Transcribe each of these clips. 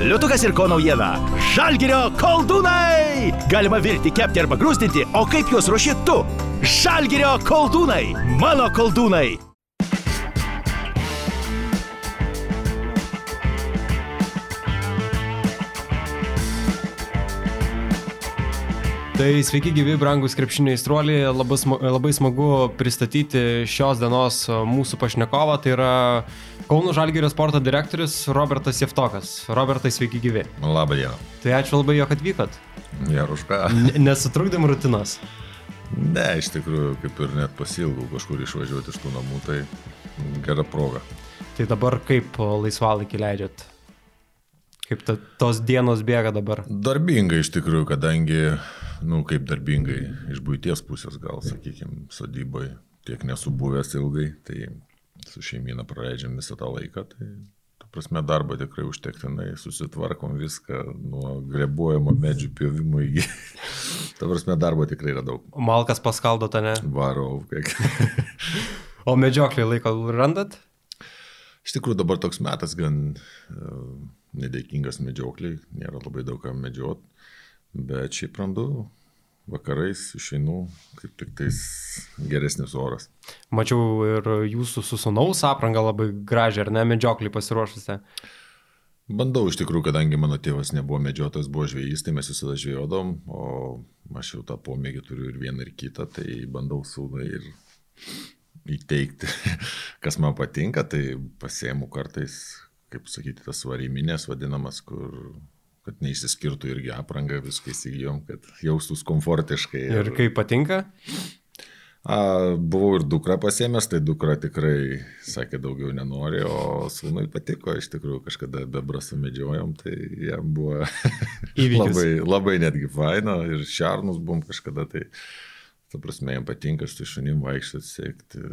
Liutukas ir ko naujiena. Žalgirio koldūnai! Galima virti, kepti arba grūstinti, o kaip juos ruoši tu? Žalgirio koldūnai! Mano koldūnai! Tai sveiki gyvi, brangus krepšiniai struoliai, labai, sma labai smagu pristatyti šios dienos mūsų pašnekovą, tai yra Kauno Žalgirio sporto direktorius Robertas Jeftokas. Robertai, sveiki gyvi. Labą dieną. Tai ačiū labai, jog atvykot. Ja, už ką? Nesutrukdėm rutinos. Ne, iš tikrųjų, kaip ir net pasilgau kažkur išvažiuoti iš tų namų, tai gera proga. Tai dabar kaip laisvalaikį leidžiat? Kaip ta, tos dienos bėga dabar? Darbingai iš tikrųjų, kadangi nu, kaip darbingai, iš būties pusės gal, sakykime, sodybai tiek nesu buvęs ilgai, tai su šeimina praleidžiam visą tą laiką, tai ta prasme darbą tikrai užtektinai, susitvarkom viską nuo grebuojamo medžių pjovimo iki. ta prasme darbo tikrai yra daug. Malkas paskaldo tą ne? Varau, kiek. o medžioklį laiko randat? Iš tikrųjų dabar toks metas gan uh, nedėkingas medžiokliai, nėra labai daug ką medžiot. Bet šiaip randu vakarais išeinu, kaip tik tais geresnis oras. Mačiau ir jūsų susunaus aprangą labai gražią, ar ne, medžioklį pasiruošusi. Bandau iš tikrųjų, kadangi mano tėvas nebuvo medžiotojas, buvo žvėjys, tai mes visada žvėjodom, o aš jau tą pomėgį turiu ir vieną ir kitą, tai bandau sūnai ir įteikti, kas man patinka, tai pasiemu kartais, kaip sakyti, tas variminės vadinamas, kur kad neišsiskirtų irgi apranga, viską įsigijom, kad jaustus komfortiškai. Ir, ir kaip patinka? A, buvau ir dukra pasėmęs, tai dukra tikrai sakė daugiau nenori, o sūnui patiko, iš tikrųjų kažkada bebrasą medžiojom, tai jam buvo labai, labai netgi faina ir šarnus buvom kažkada, tai ta prasme jam patinka su šunim vaikščioti, siekti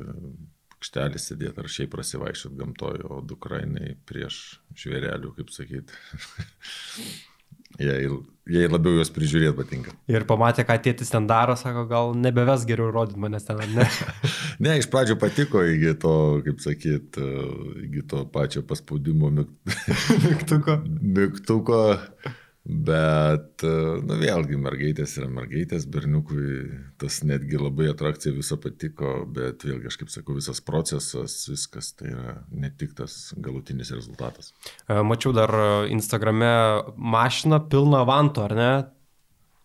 aikštelį sėdėti ar šiaip prasivaikščiot gamtoje, o dukra jinai prieš žvėrelių, kaip sakyti. jai, jai labiau juos prižiūrėti patinka. Ir pamatė, ką tėtis ten daro, sako, gal nebeves geriau rodyti manęs ten, ne? ne, iš pradžių patiko, iki to, kaip sakyt, iki to pačio paspaudimo mygtuko. mygtuko. Bet, nu vėlgi, mergaitės yra mergaitės, berniukui tas netgi labai atrakcija viso patiko, bet vėlgi, aš kaip sakau, visas procesas, viskas tai yra ne tik tas galutinis rezultatas. E, mačiau dar Instagrame mašiną pilną vantų, ar ne?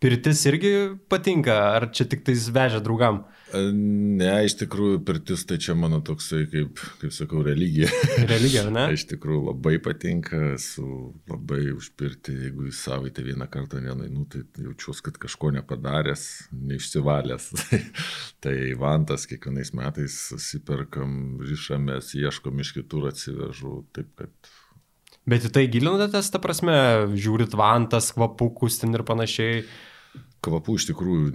Pirtis irgi patinka, ar čia tik tais vežia draugam? Ne, iš tikrųjų, pirtis tai čia mano toksai, kaip, kaip sakau, religija. Religija, ne? iš tikrųjų labai patinka, esu labai užpirti, jeigu į savaitę vieną kartą nenainu, tai jaučiuosi, kad kažko nepadaręs, neišsivalęs. tai vantas kiekvienais metais susiperkam, ryšamės, ieškom iš kitur atsivežu, taip kad Bet į tai gilinatės, ta prasme, žiūrit vantas, kvapukus ten ir panašiai. Kvapų iš tikrųjų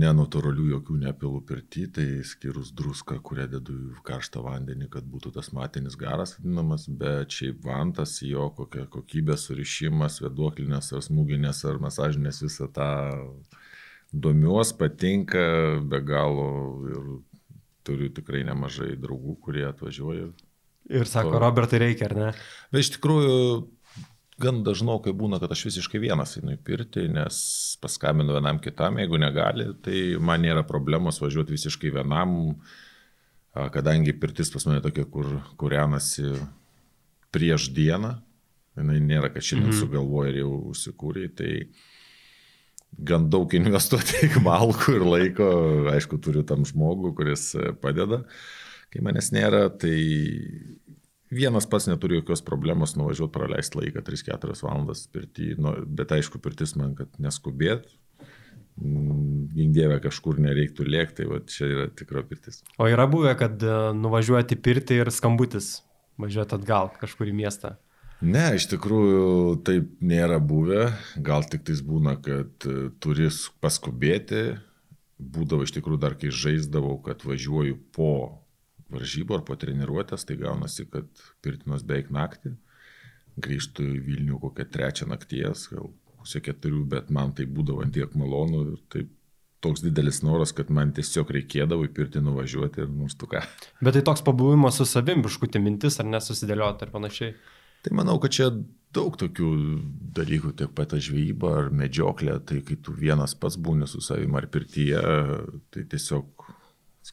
nenatūralių jokių nepilu pirti, tai skirus druską, kurią dedu į karštą vandenį, kad būtų tas matinis garas vadinamas, bet šiaip vantas, jo kokia kokybė surišimas, vėduoklinės ar smūginės ar masažinės visą tą domiuos, patinka be galo ir turiu tikrai nemažai draugų, kurie atvažiuoja. Ir sako, to... Robertai reikia, ar ne? Bet iš tikrųjų gan dažnokai būna, kad aš visiškai vienas einu į pirtį, nes paskambinu vienam kitam, jeigu negali, tai man nėra problemos važiuoti visiškai vienam, kadangi pirtis pas mane tokia, kur kūrenasi prieš dieną, jinai nėra, kad šiandien mhm. sugalvoja ir jau užsikūrė, tai gan daug investuoti į malkų ir laiko, aišku, turiu tam žmogų, kuris padeda. Kai manęs nėra, tai Vienas pats neturi jokios problemos nuvažiuoti praleisti laiką 3-4 valandas pirti, nu, bet aišku, pirtis man, kad neskubėt, mm, gindėvę kažkur nereiktų lėkti, tai va čia yra tikra pirtis. O yra buvę, kad e, nuvažiuoti pirti ir skambutis, važiuoti atgal kažkur į miestą? Ne, iš tikrųjų taip nėra buvę, gal tik tais būna, kad e, turi paskubėti, būdavo iš tikrųjų dar kai žaisdavau, kad važiuoju po varžybų ar po treniruotės, tai gaunasi, kad pirtinos beveik naktį, grįžtų į Vilnių kokią trečią nakties, gal pusę keturių, bet man tai būdavo tiek malonu ir taip toks didelis noras, kad man tiesiog reikėdavo į pirtį nuvažiuoti ir nustuką. Bet tai toks pabuvimas su savim, biškutė mintis ar nesusidėlioti ar panašiai. Tai manau, kad čia daug tokių dalykų, tiek pat žvejyba ar medžioklė, tai kai tu vienas pats būni su savimi ar pirtyje, tai tiesiog,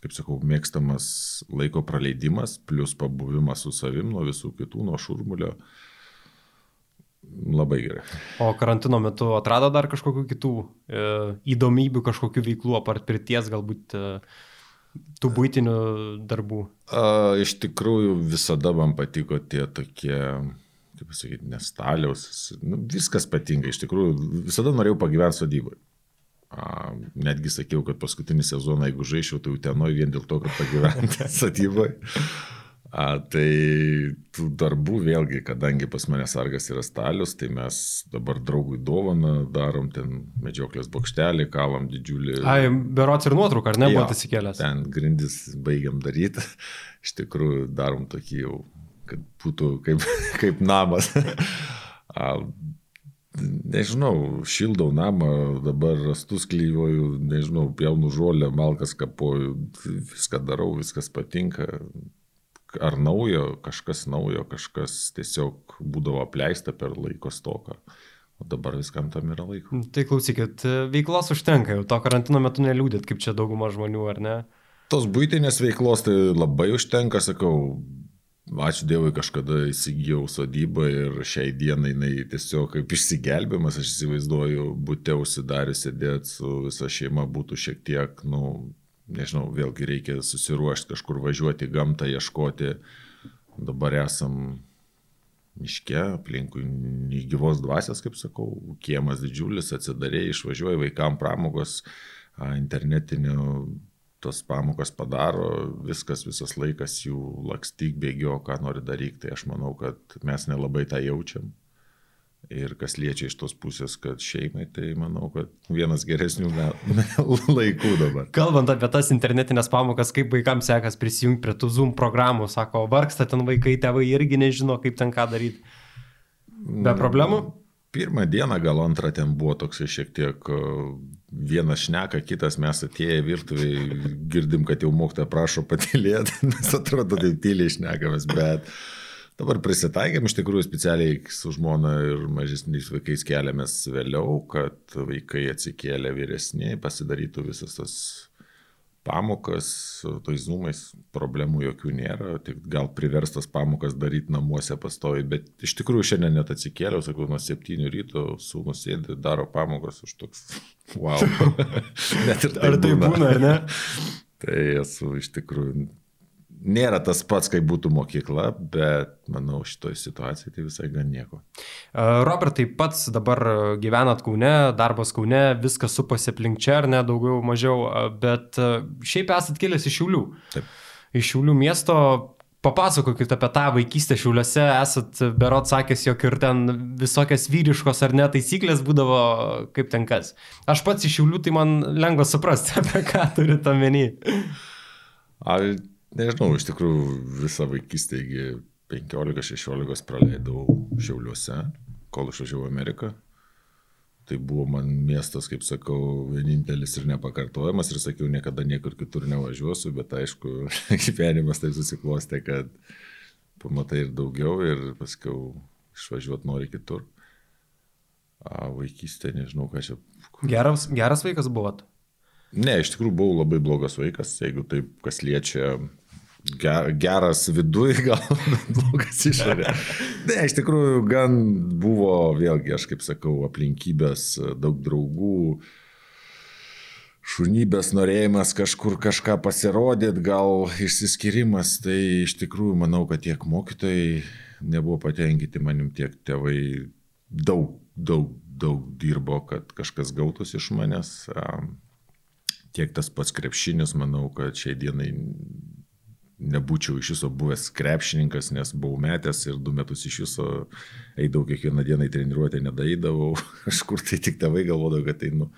kaip sakau, mėgstamas laiko praleidimas, plus pabuvimas su savim nuo visų kitų, nuo šurmulio. Labai gerai. O karantino metu atrado dar kažkokių kitų e, įdomybių, kažkokių veiklų, apart pirties galbūt e, tų būtinių darbų? A, iš tikrųjų visada man patiko tie tokie kaip pasakyti, nestaliaus, nu, viskas patinka, iš tikrųjų, visada norėjau pagyventi sodyboje. Netgi sakiau, kad paskutinį sezoną, jeigu žaičiau, tai utenoju vien dėl to, kad pagyventi sodyboje. A, tai tų darbų vėlgi, kadangi pas mane sargas yra stalius, tai mes dabar draugui dovaną darom, ten medžioklės bokštelį, kalam didžiulį. Ai, berots ir nuotrauką, ar ne, buvo atsikėlęs? Ten grindis baigiam daryti, iš tikrųjų darom tokį jau kad būtų kaip, kaip namas. Nežinau, šildau namą, dabar rastus klyjuoju, nežinau, pjaunu žolę, malkas kapoju, viską darau, viskas patinka. Ar naujo, kažkas naujo, kažkas tiesiog būdavo apleista per laiko stoką. O dabar viskam tam yra laiko. Tai klausykit, veiklos užtenka, jau to karantino metu neliūdėt, kaip čia dauguma žmonių, ar ne? Tos būtinės veiklos tai labai užtenka, sakau, ačiū Dievui, kažkada įsigijau sodybą ir šiai dienai jinai tiesiog kaip išsigelbėjimas, aš įsivaizduoju, būte užsidarius sėdėti su visa šeima būtų šiek tiek, nu, nežinau, vėlgi reikia susiruošti kažkur važiuoti, gamtą ieškoti. Dabar esam miške, aplinkui gyvos dvasios, kaip sakau, kiemas didžiulis, atsidarė, išvažiuoja vaikam pramogos, internetinių tos pamokas padaro, viskas, visas laikas jų lakstyk, bėgio, ką nori daryti, tai aš manau, kad mes nelabai tą jaučiam. Ir kas liečia iš tos pusės, kad šeimai, tai manau, kad vienas geresnių laikų dabar. Kalbant apie tas internetinės pamokas, kaip vaikams sekas prisijungti prie tų Zoom programų, sako, vargsta ten vaikai, tėvai irgi nežino, kaip ten ką daryti. Be problemų? Pirmą dieną, gal antrą ten buvo toks šiek tiek vienas šneka, kitas mes atėję virtuviai girdim, kad jau mokytoja prašo patilėti, nes atrodo, tai tyliai šnekamės, bet dabar prisitaikėm iš tikrųjų specialiai su žmona ir mažesniais vaikais keliamės vėliau, kad vaikai atsikėlė vyresni, pasidarytų visas tas pamokas, tais zumais problemų jokių nėra, tik gal priverstas pamokas daryti namuose pastovi, bet iš tikrųjų šiandien net atsikėliau, sakau, nuo 7 ryto sūnus sėdi, daro pamokas už toks, wow. net ir tai ar tai būna, būna ar ne? tai esu iš tikrųjų nėra tas pats, kaip būtų mokykla, bet manau šitoje situacijoje tai visai gan nieko. Robertai, pats dabar gyvenat Kaune, darbas Kaune, viskas supasi aplink čia ar ne, daugiau mažiau, bet šiaip esat kilęs iš Šiaulių. Taip. Iš Šiaulių miesto. Papasakokit apie tą vaikystę šiuliuose, esat berot sakęs, jog ir ten visokias vyriškos ar ne taisyklės būdavo kaip ten kas. Aš pats iš šiulių, tai man lengva suprasti, apie ką turite omeny. Ar Nežinau, iš tikrųjų visą vaikystę iki 15-16 praleidau Šiauliuose, kol išvažiavau Ameriką. Tai buvo man miestas, kaip sakau, vienintelis ir nepakartojamas ir sakiau, niekada niekur kitur nevažiuosiu, bet aišku, gyvenimas taip susiklostė, kad pamatai ir daugiau ir paskiau išvažiuoti nori kitur. A, vaikystė, nežinau, ką čia. Geras, geras vaikas buvot? Ne, iš tikrųjų buvau labai blogas vaikas, jeigu taip kas liečia geras viduj, gal blogas išorė. Ne, iš tikrųjų, gan buvo, vėlgi, aš kaip sakau, aplinkybės, daug draugų, šunybės norėjimas kažkur kažką pasirodyti, gal išsiskirimas, tai iš tikrųjų manau, kad tiek mokytojai nebuvo patenkinti manim, tiek tėvai daug, daug, daug dirbo, kad kažkas gautųsi iš manęs tiek tas pats krepšinis, manau, kad šiai dienai nebūčiau iš viso buvęs krepšininkas, nes buvau metęs ir du metus iš viso eidavau kiekvieną dieną į treniruotę, nedaidavau, kažkur tai tik tėvai galvodavo, kad tai, nu,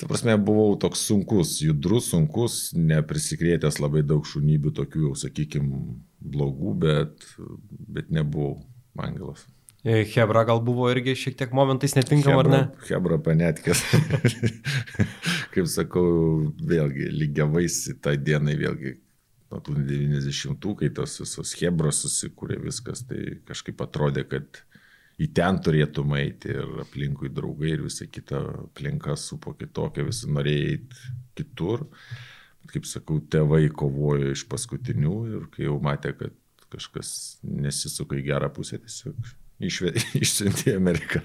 ta prasme, buvau toks sunkus, judrus, sunkus, neprisikrėtęs labai daug šunybių, tokių jau, sakykime, blogų, bet, bet nebuvau angelas. E, Hebra gal buvo irgi šiek tiek momentais netinkama, ar ne? Hebra panetkės. Kaip sakau, vėlgi, lygiavaisi tą dieną, vėlgi, nuo tų 90-ų, kai tos visos Hebros susikūrė viskas, tai kažkaip atrodė, kad į ten turėtum eiti ir aplinkui draugai ir visa kita aplinka supo kitokia, visi norėjo eiti kitur. Kaip sakau, tėvai kovojo iš paskutinių ir kai jau matė, kad kažkas nesisuka į gerą pusę, tiesiog išsiuntė į Ameriką.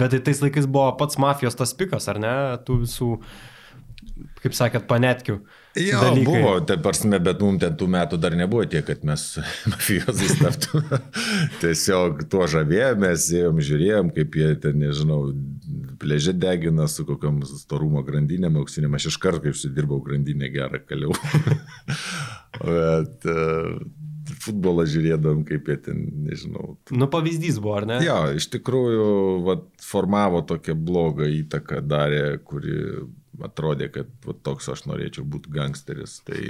Bet tai tais laikais buvo pats mafijos tas pikas, ar ne, tų visų kaip sakėt, panetkių. Jo, dalykai. buvo, tai prasme, bet mums ten tų metų dar nebuvo tiek, kad mes mafijozais taptume. Tiesiog tuo žavėjomės, ėjom, žiūrėjom, kaip jie ten, nežinau, pležė degina su kokiam storumo grandinėm, auksinėm. Aš iš karto, kai užsidirbau grandinę gerą, kaliau. bet uh, futbolą žiūrėdam, kaip jie ten, nežinau. Nu, pavyzdys buvo, ar ne? Jo, iš tikrųjų, vat, formavo tokią blogą įtaką, darė, kuri atrodė, kad va, toks aš norėčiau būti gangsteris. Tai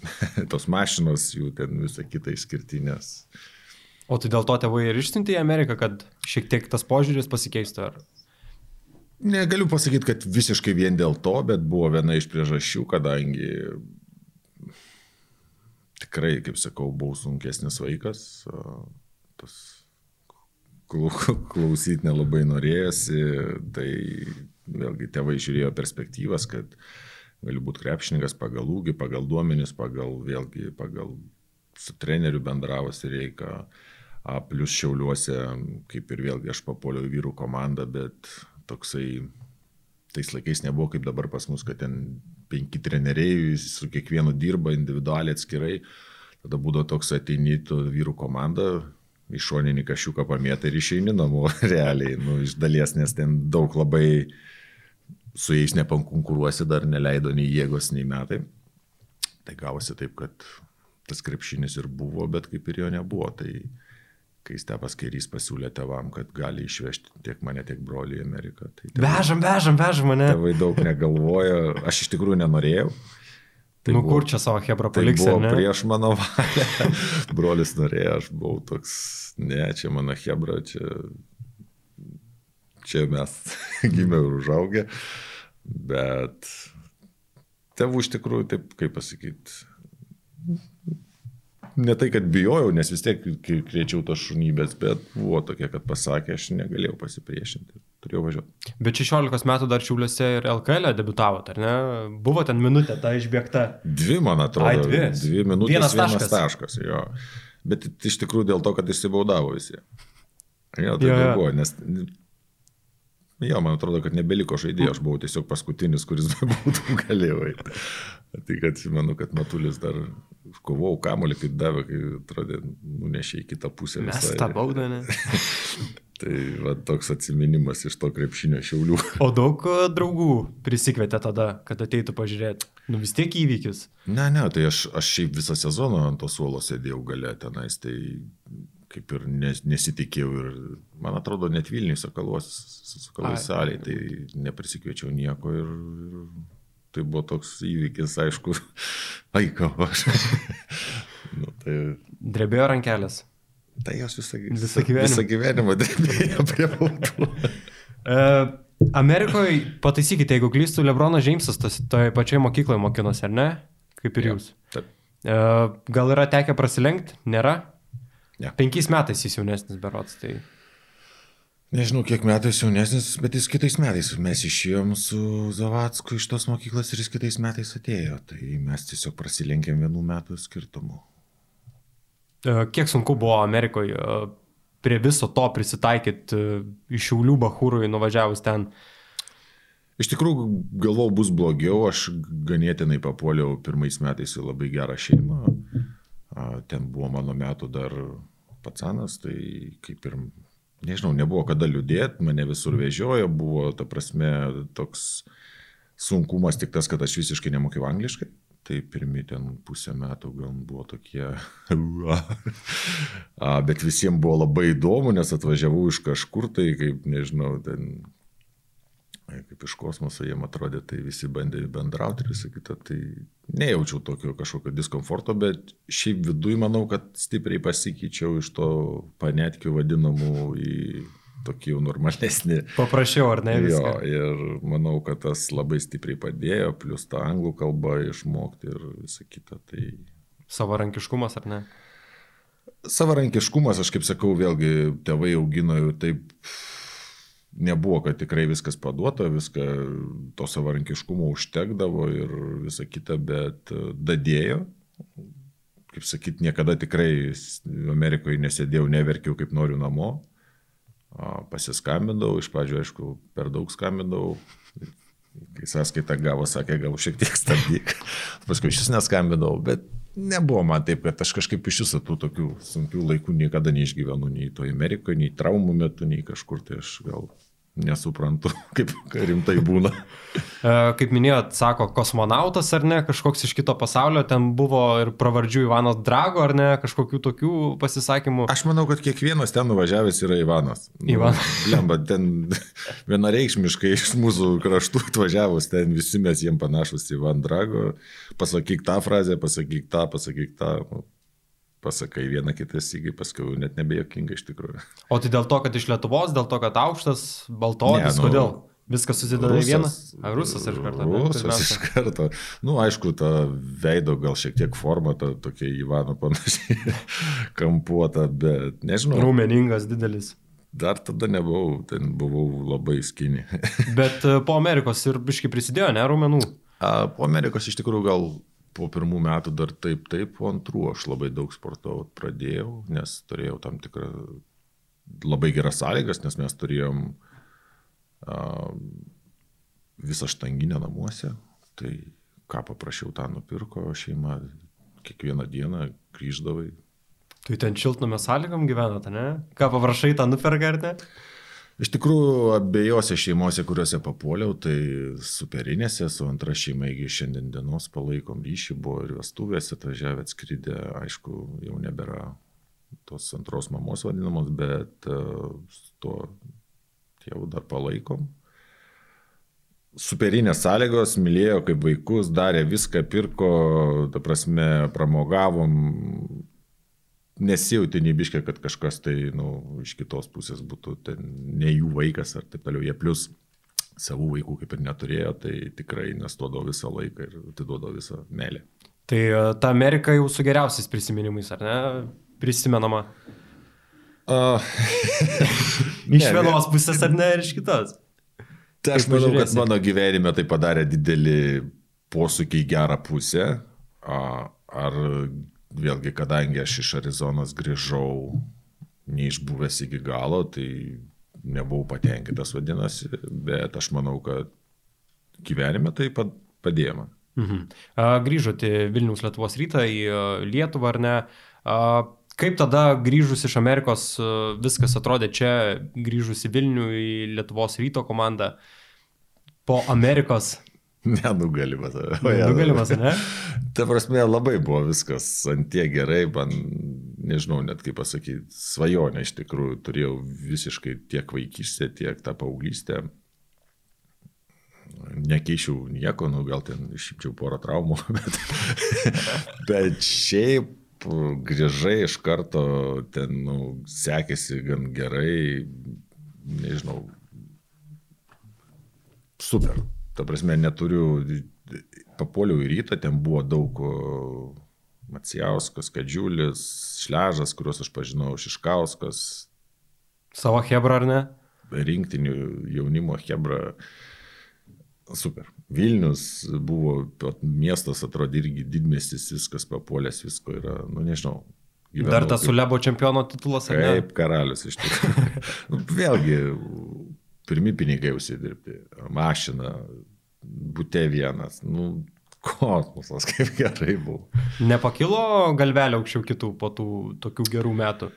tos mašinos, jų ten visą kitą išskirtinės. O tai dėl to tėvai ir išsiuntė į Ameriką, kad šiek tiek tas požiūris pasikeistų? Ar... Negaliu pasakyti, kad visiškai vien dėl to, bet buvo viena iš priežasčių, kadangi tikrai, kaip sakau, buvau sunkesnis vaikas, tas klausyti nelabai norėjosi, tai vėlgi tėvai žiūrėjo perspektyvas, kad gali būti krepšininkas pagal ūgį, pagal duomenis, pagal vėlgi, pagal su treneriu bendravasi reikia. A, plus šiauliuose, kaip ir vėlgi aš papoliau į vyrų komandą, bet toksai tais laikais nebuvo kaip dabar pas mus, kad ten penki treneriai su kiekvienu dirba individualiai atskirai. Tada būdavo toks ateini tu vyrų komandą, iš šoninį kažkiuką pamėtą ir išeini namo realiai, nu, iš dalies, nes ten daug labai su jais nepankonkuruosi, dar neleido nei jėgos, nei metai. Tai gavosi taip, kad tas krepšinis ir buvo, bet kaip ir jo nebuvo. Tai kai Stepas Kairys pasiūlė tevam, kad gali išvežti tiek mane, tiek brolį į Ameriką. Tai tėvai, vežam, vežam, vežam mane. Tėvai daug negalvojo, aš iš tikrųjų nenorėjau. Tai nu, buvo, kur čia savo Hebra? Tai buvo prieš mano valią. Brolis norėjo, aš buvau toks, ne, čia mano Hebra, čia, čia mes gimė ir užaugę. Bet tėvų iš tikrųjų, taip kaip pasakyti, ne tai, kad bijojau, nes vis tiek kviečiau tos šunybės, bet buvo tokia, kad pasakė, aš negalėjau pasipriešinti, turėjau važiuoti. Bet 16 metų dar Čiūliuose ir LKL debitavote, ar ne? Buvo ten minutė ta išbėgta. Dvi, man atrodo. Ai, dvi. Dvi minutės. Vienas taškas. Vienas taškas jo. Bet iš tikrųjų dėl to, kad išsibaudavo visi. Jo, tai jo, jo. buvo, nes Jo, man atrodo, kad nebeliko žaidėjo, aš buvau tiesiog paskutinis, kuris būtų galėjau eiti. Tai kad manau, kad Matulis dar kovau kamolį, kaip davė, kai atrodė, nunešė į kitą pusę. Mes visai. tą baudą, ne? tai va, toks atminimas iš to krepšinio šiaulių. O daug e, draugų prisikvietė tada, kad ateitų pažiūrėti. Nu vis tiek įvykis. Ne, ne, tai aš, aš šiaip visą sezoną ant to suolo sėdėjau gale tenais, tai kaip ir nes, nesitikėjau ir, man atrodo, net Vilniui Sakalos, Sakalai salėje, tai neprisikviečiau nieko ir, ir tai buvo toks įvykis, aišku, aiko aš. nu, tai... Drebėjo rankelės. Tai jos visą, visą gyvenimą, visą gyvenimą drebėjo prie baudų. uh, Amerikoje, pataisykite, jeigu klystų, Lebronas Džeimsas toje pačioje mokykloje mokinosi, ar ne? Kaip ir jūs. Ja, taip. Uh, gal yra tekę prasilenkti? Nėra? Ja. Penkiais metais jis jaunesnis berots. Tai... Nežinau, kiek metais jaunesnis, bet jis kitais metais. Mes išėjom su Zavacku iš tos mokyklos ir jis kitais metais atėjo. Tai mes tiesiog prasilenkėm vienų metų skirtumų. E, kiek sunku buvo Amerikoje prie viso to prisitaikyti e, iš Šiaulių Bahūrui nuvažiavus ten? Iš tikrųjų, galvau, bus blogiau. Aš ganėtinai papuoliau pirmais metais į labai gerą šeimą ten buvo mano metų dar pacanas, tai kaip ir, nežinau, nebuvo kada liūdėti, mane visur vežiojo, buvo, ta prasme, toks sunkumas tik tas, kad aš visiškai nemokėjau angliškai. Tai pirmi ten pusę metų gal buvo tokie, bet visiems buvo labai įdomu, nes atvažiavau iš kažkur, tai kaip, nežinau, ten kaip iš kosmoso jiem atrodė, tai visi bandė bendrauti ir visą kitą, tai nejaučiau tokio kažkokio diskomforto, bet šiaip viduje manau, kad stipriai pasikeičiau iš to panetkių vadinamų į tokį jau normalesnį. Paprašiau, ar ne? Viską? Jo, ir manau, kad tas labai stipriai padėjo, plus tą anglų kalbą išmokti ir visą kitą. Tai... Savarankiškumas, ar ne? Savarankiškumas, aš kaip sakau, vėlgi tėvai augino jau taip, nebuvo, kad tikrai viskas paduota, viską to savarankiškumo užtekdavo ir visa kita, bet e, dadėjo. Kaip sakyt, niekada tikrai Amerikoje nesėdėjau, neverkiau kaip noriu namo. Pasiskambindavau, iš pradžio, aišku, per daug skambindavau, kai sąskaitą gavo, sakė, gal šiek tiek stabdyk. Paskui šis neskambindavau, bet nebuvo man taip, kad aš kažkaip iš viso tų tokių sunkių laikų niekada neišgyvenu, nei to Amerikoje, nei traumų metu, nei kažkur, tai aš gal nesuprantu, kaip rimtai būna. E, kaip minėjot, sako kosmonautas ar ne, kažkoks iš kito pasaulio, ten buvo ir pravardžių Ivanas Drago ar ne, kažkokių tokių pasisakymų. Aš manau, kad kiekvienas ten nuvažiavęs yra Ivanas. Ivanas. Nu, lemba, ten vienareikšmiškai iš mūsų kraštų atvažiavus, ten visi mes jiem panašus į Ivan Drago. Pasakyk tą frazę, pasakyk tą, pasakyk tą. Nu, pasakai vieną kitą sygį, paskui net nebejokinga iš tikrųjų. O tai dėl to, kad iš Lietuvos, dėl to, kad aukštas, baltodis, ne, nu, kodėl? Viskas susideda į vieną? A, rusas iš karto. Rusas iš karto. Nu, aišku, ta veido gal šiek tiek forma, ta tokia Ivano panašiai kampuota, bet nežinau. Rūmeningas, didelis. Dar tada nebuvau, ten buvau labai skinį. bet e, po Amerikos ir biškai prisidėjo, ne, rūmenų? A, po Amerikos iš tikrųjų gal po pirmų metų dar taip, taip, po antrų aš labai daug sportavau pradėjau, nes turėjau tam tikrą labai geras sąlygas, nes mes turėjom uh, visą štanginę namuose, tai ką paprašiau, tą nupirko šeima, kiekvieną dieną grįždavai. Tai ten šiltnamio sąlygom gyvenate, ne? Ką paprašai, tą nuperka ar ne? Iš tikrųjų, abiejose šeimose, kuriuose papuoliau, tai superinėse, su antra šeima iki šiandien dienos palaikom ryšį, buvo ir vestuvėse atvažiavę atskridę, aišku, jau nebėra tos antros mamos vadinamos, bet uh, to tėvų dar palaikom. Superinės sąlygos, mylėjo kaip vaikus, darė viską, pirko, ta prasme, pramogavom, nesijauti nebiškai, kad kažkas tai nu, iš kitos pusės būtų ne jų vaikas ar taip toliau. Jie plus savų vaikų kaip ir neturėjo, tai tikrai investuodavo visą laiką ir atiduodavo visą meilę. Tai e, ta Amerika jau su geriausiais prisiminimais, ar ne? Prisimenama. Uh, iš vienos pusės ar ne, ir iš kitos. Tai aš manau, kad mano gyvenime tai padarė didelį posūkį į gerą pusę. Ar vėlgi, kadangi aš iš Arizonos grįžau neišbuvęs iki galo, tai nebuvau patenkintas vadinasi, bet aš manau, kad gyvenime tai padėjo man. Mhm. Grįžote Vilnius Lietuvos rytą į Lietuvą ar ne? Kaip tada grįžus iš Amerikos viskas atrodė čia, grįžus į Vilnių, į Lietuvos ryto komandą, po Amerikos Nenugalimas. Nenugalimas, ne? Ta prasme, labai buvo viskas antie gerai, man, nežinau net kaip pasakyti, svajonė iš tikrųjų, turėjau visiškai tiek vaikystę, tiek tą paauglystę. Nekeičiau nieko, nu gal ten išimčiau porą traumų, bet, bet šiaip grįžai iš karto, ten nu, sekėsi gan gerai, nežinau, super ta prasme, neturiu, papuoliau į rytą, ten buvo daug Macijauskas, Kadžiulis, Šležas, kuriuos aš pažinau, Šiškauskas. Savo Hebra ar ne? Rinktinių jaunimo Hebra. Super. Vilnius buvo, miestas atrodė irgi didmestis, viskas papuolęs, visko yra, nu nežinau. Gyvenau, Dar tas kaip, Sulebo čempiono titulas, ar ne? Kaip karalius iš tikrųjų. Nu, vėlgi, pirmi pinigai užsidirbti, mašina, būte vienas. Nu, kosmosas, kaip gerai buvo. Nepakilo galvelio aukščiau kitų po tų tokių gerų metų?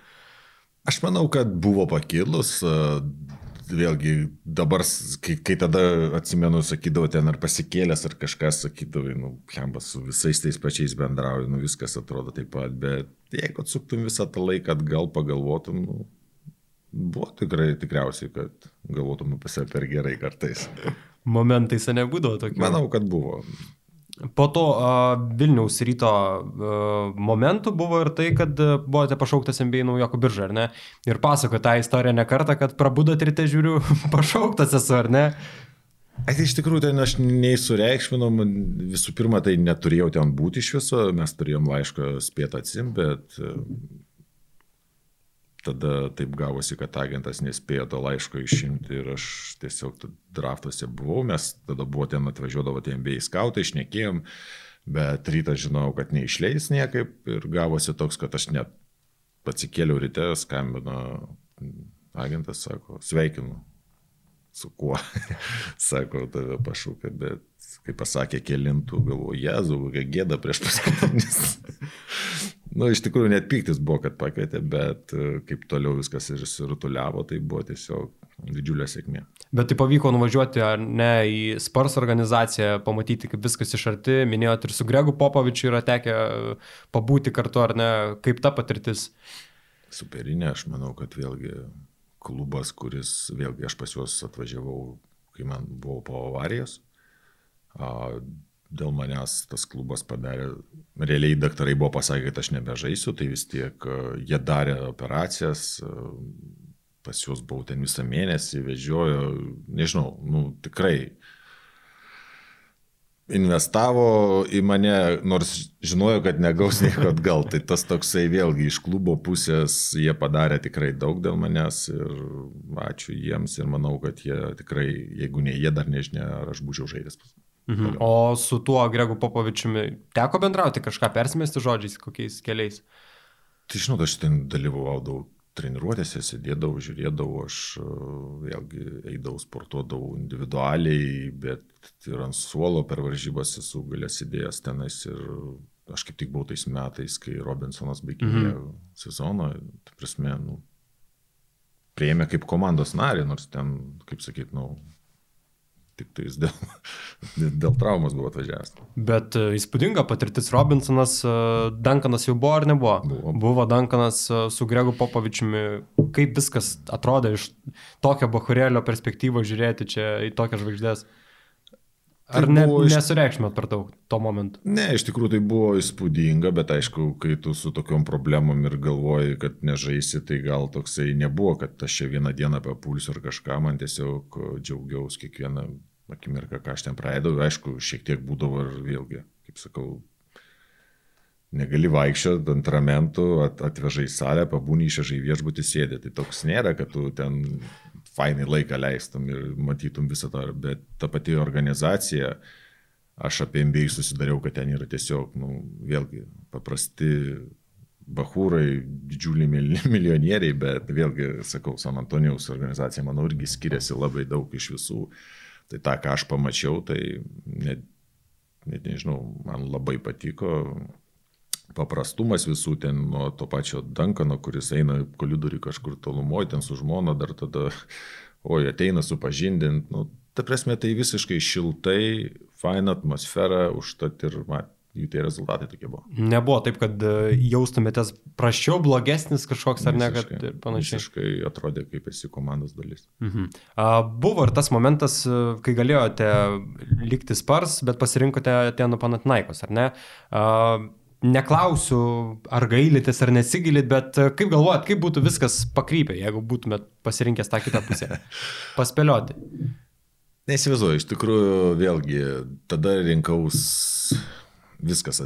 Aš manau, kad buvo pakilus. Vėlgi, dabar, kai, kai tada atsimenu, sakydavau ten ar pasikėlęs, ar kažkas sakydavai, nu, kembas su visais tais pačiais bendrauju, nu, viskas atrodo taip pat, bet jeigu atsuktum visą tą laiką atgal, pagalvotum, nu, Buvo tikrai, tikriausiai, kad galvotume apie save per gerai kartais. Momentais nebūdavo tokių. Manau, kad buvo. Po to uh, Vilniaus ryto uh, momentų buvo ir tai, kad buvote pašauktas MBA naujoko biržą, ar ne? Ir pasako tą istoriją ne kartą, kad prabudot ryte žiūriu, pašauktas esu, ar ne? Ai, tai iš tikrųjų, tai aš nei sureikšminom, visų pirma, tai neturėjau ten būti iš viso, mes turėjom laišką spėtą atsim, bet tada taip gavosi, kad agentas nespėjo to laiško išimti ir aš tiesiog draftuose buvau, mes tada buvo ten atvažiuodavo tie MBA skautai, išnekėjom, bet rytą žinojau, kad neišleis niekaip ir gavosi toks, kad aš net atsikėliau ryte, skambino agentas, sako, sveikinu, su kuo, sako, tave pašūkė, bet kai pasakė kelintų, galvoju, jezu, kokia gėda prieš paskutinis. nu, iš tikrųjų, net piktis buvo, kad pakvietė, bet e, kaip toliau viskas ir surutuliavo, tai buvo tiesiog didžiulė sėkmė. Bet tai pavyko nuvažiuoti ar ne į Spars organizaciją, pamatyti, kaip viskas iš arti, minėjot ir su Gregu Popovičiu yra tekę pabūti kartu, ar ne, kaip ta patirtis. Superinė, aš manau, kad vėlgi klubas, kuris, vėlgi aš pas juos atvažiavau, kai man buvo po avarijos. Dėl manęs tas klubas padarė, realiai daktarai buvo pasakę, kad aš nebežaisiu, tai vis tiek jie darė operacijas, pas juos buvau ten visą mėnesį, vežiojo, nežinau, nu tikrai investavo į mane, nors žinojo, kad negaus nieko atgal. Tai tas toksai vėlgi iš klubo pusės jie padarė tikrai daug dėl manęs ir ačiū jiems ir manau, kad jie tikrai, jeigu ne jie dar nežinia, ar aš būčiau žaidęs. Mhm. O su tuo Gregu Popovičiumi teko bendrauti kažką, persimesti žodžiais, kokiais keliais? Tai žinot, aš ten dalyvavau daug treniruotėse sėdėdavau, žiūrėdavau, aš e, vėlgi eidavau, sportuodavau individualiai, bet ir ant suolo per varžybas esu galės įdėjęs tenais ir aš kaip tik buvau tais metais, kai Robinsonas baigė mm -hmm. sezoną, tai prasme, nu, prieėmė kaip komandos narį, nors ten, kaip sakyt, nu, tik tais dėl, dėl traumos buvo atvažiavęs. Bet e, įspūdinga patirtis Robinsonas, e, Dankanas jau buvo ar nebuvo? Buvo. Buvo Dankanas e, su Gregu Popovičiumi. Kaip viskas atrodė iš tokio bahurėlio perspektyvos žiūrėti čia į tokias žvaigždės? Ar tai ne, iš... nesureikšmėt per daug to momentu? Ne, iš tikrųjų tai buvo įspūdinga, bet aišku, kai tu su tokiom problemom ir galvoji, kad nežaisi, tai gal toksai nebuvo, kad aš čia vieną dieną papulsiu ar kažką, man tiesiog džiaugiausi kiekvieną akimirką, ką aš ten praeidau, aišku, šiek tiek būdavo ir vėlgi, kaip sakau, negali vaikščioti ant ramentų, at, atvežai salę, pabūni išvežai viešbutį sėdė. Tai toks nėra, kad tu ten fainai laiką leistum ir matytum visą tą, bet ta pati organizacija, aš apie MBA susidariau, kad ten yra tiesiog, nu, vėlgi, paprasti bahūrai, didžiuliai milijonieriai, bet vėlgi, sakau, San Antonijaus organizacija, manau, irgi skiriasi labai daug iš visų. Tai tą, ką aš pamačiau, tai net, net nežinau, man labai patiko paprastumas visų ten nuo to pačio Dankano, kuris eina kolidoriui kažkur tolumoje, ten su žmona dar tada, oi, ateina supažindint, nu, ta prasme, tai visiškai šiltai, faina atmosfera, užtat ir mat, jų tie rezultatai tokie buvo. Nebuvo taip, kad e, jaustumėtės prašiau, blogesnis kažkoks ar ne, kad ir panašiai. Visiškai atrodė, kaip esi komandos dalis. Mhm. A, buvo ir tas momentas, e, kai galėjote likti spars, bet pasirinkote Atenų Panatinaikos, ar ne? A, neklausiu, ar gailitės ar nesigilit, bet e, kaip galvojat, kaip būtų viskas pakrypę, jeigu būtumėt pasirinkęs tą kitą pusę? Paspėlioti. Neįsivaizduoju, iš tikrųjų, vėlgi, tada rinkaus viskas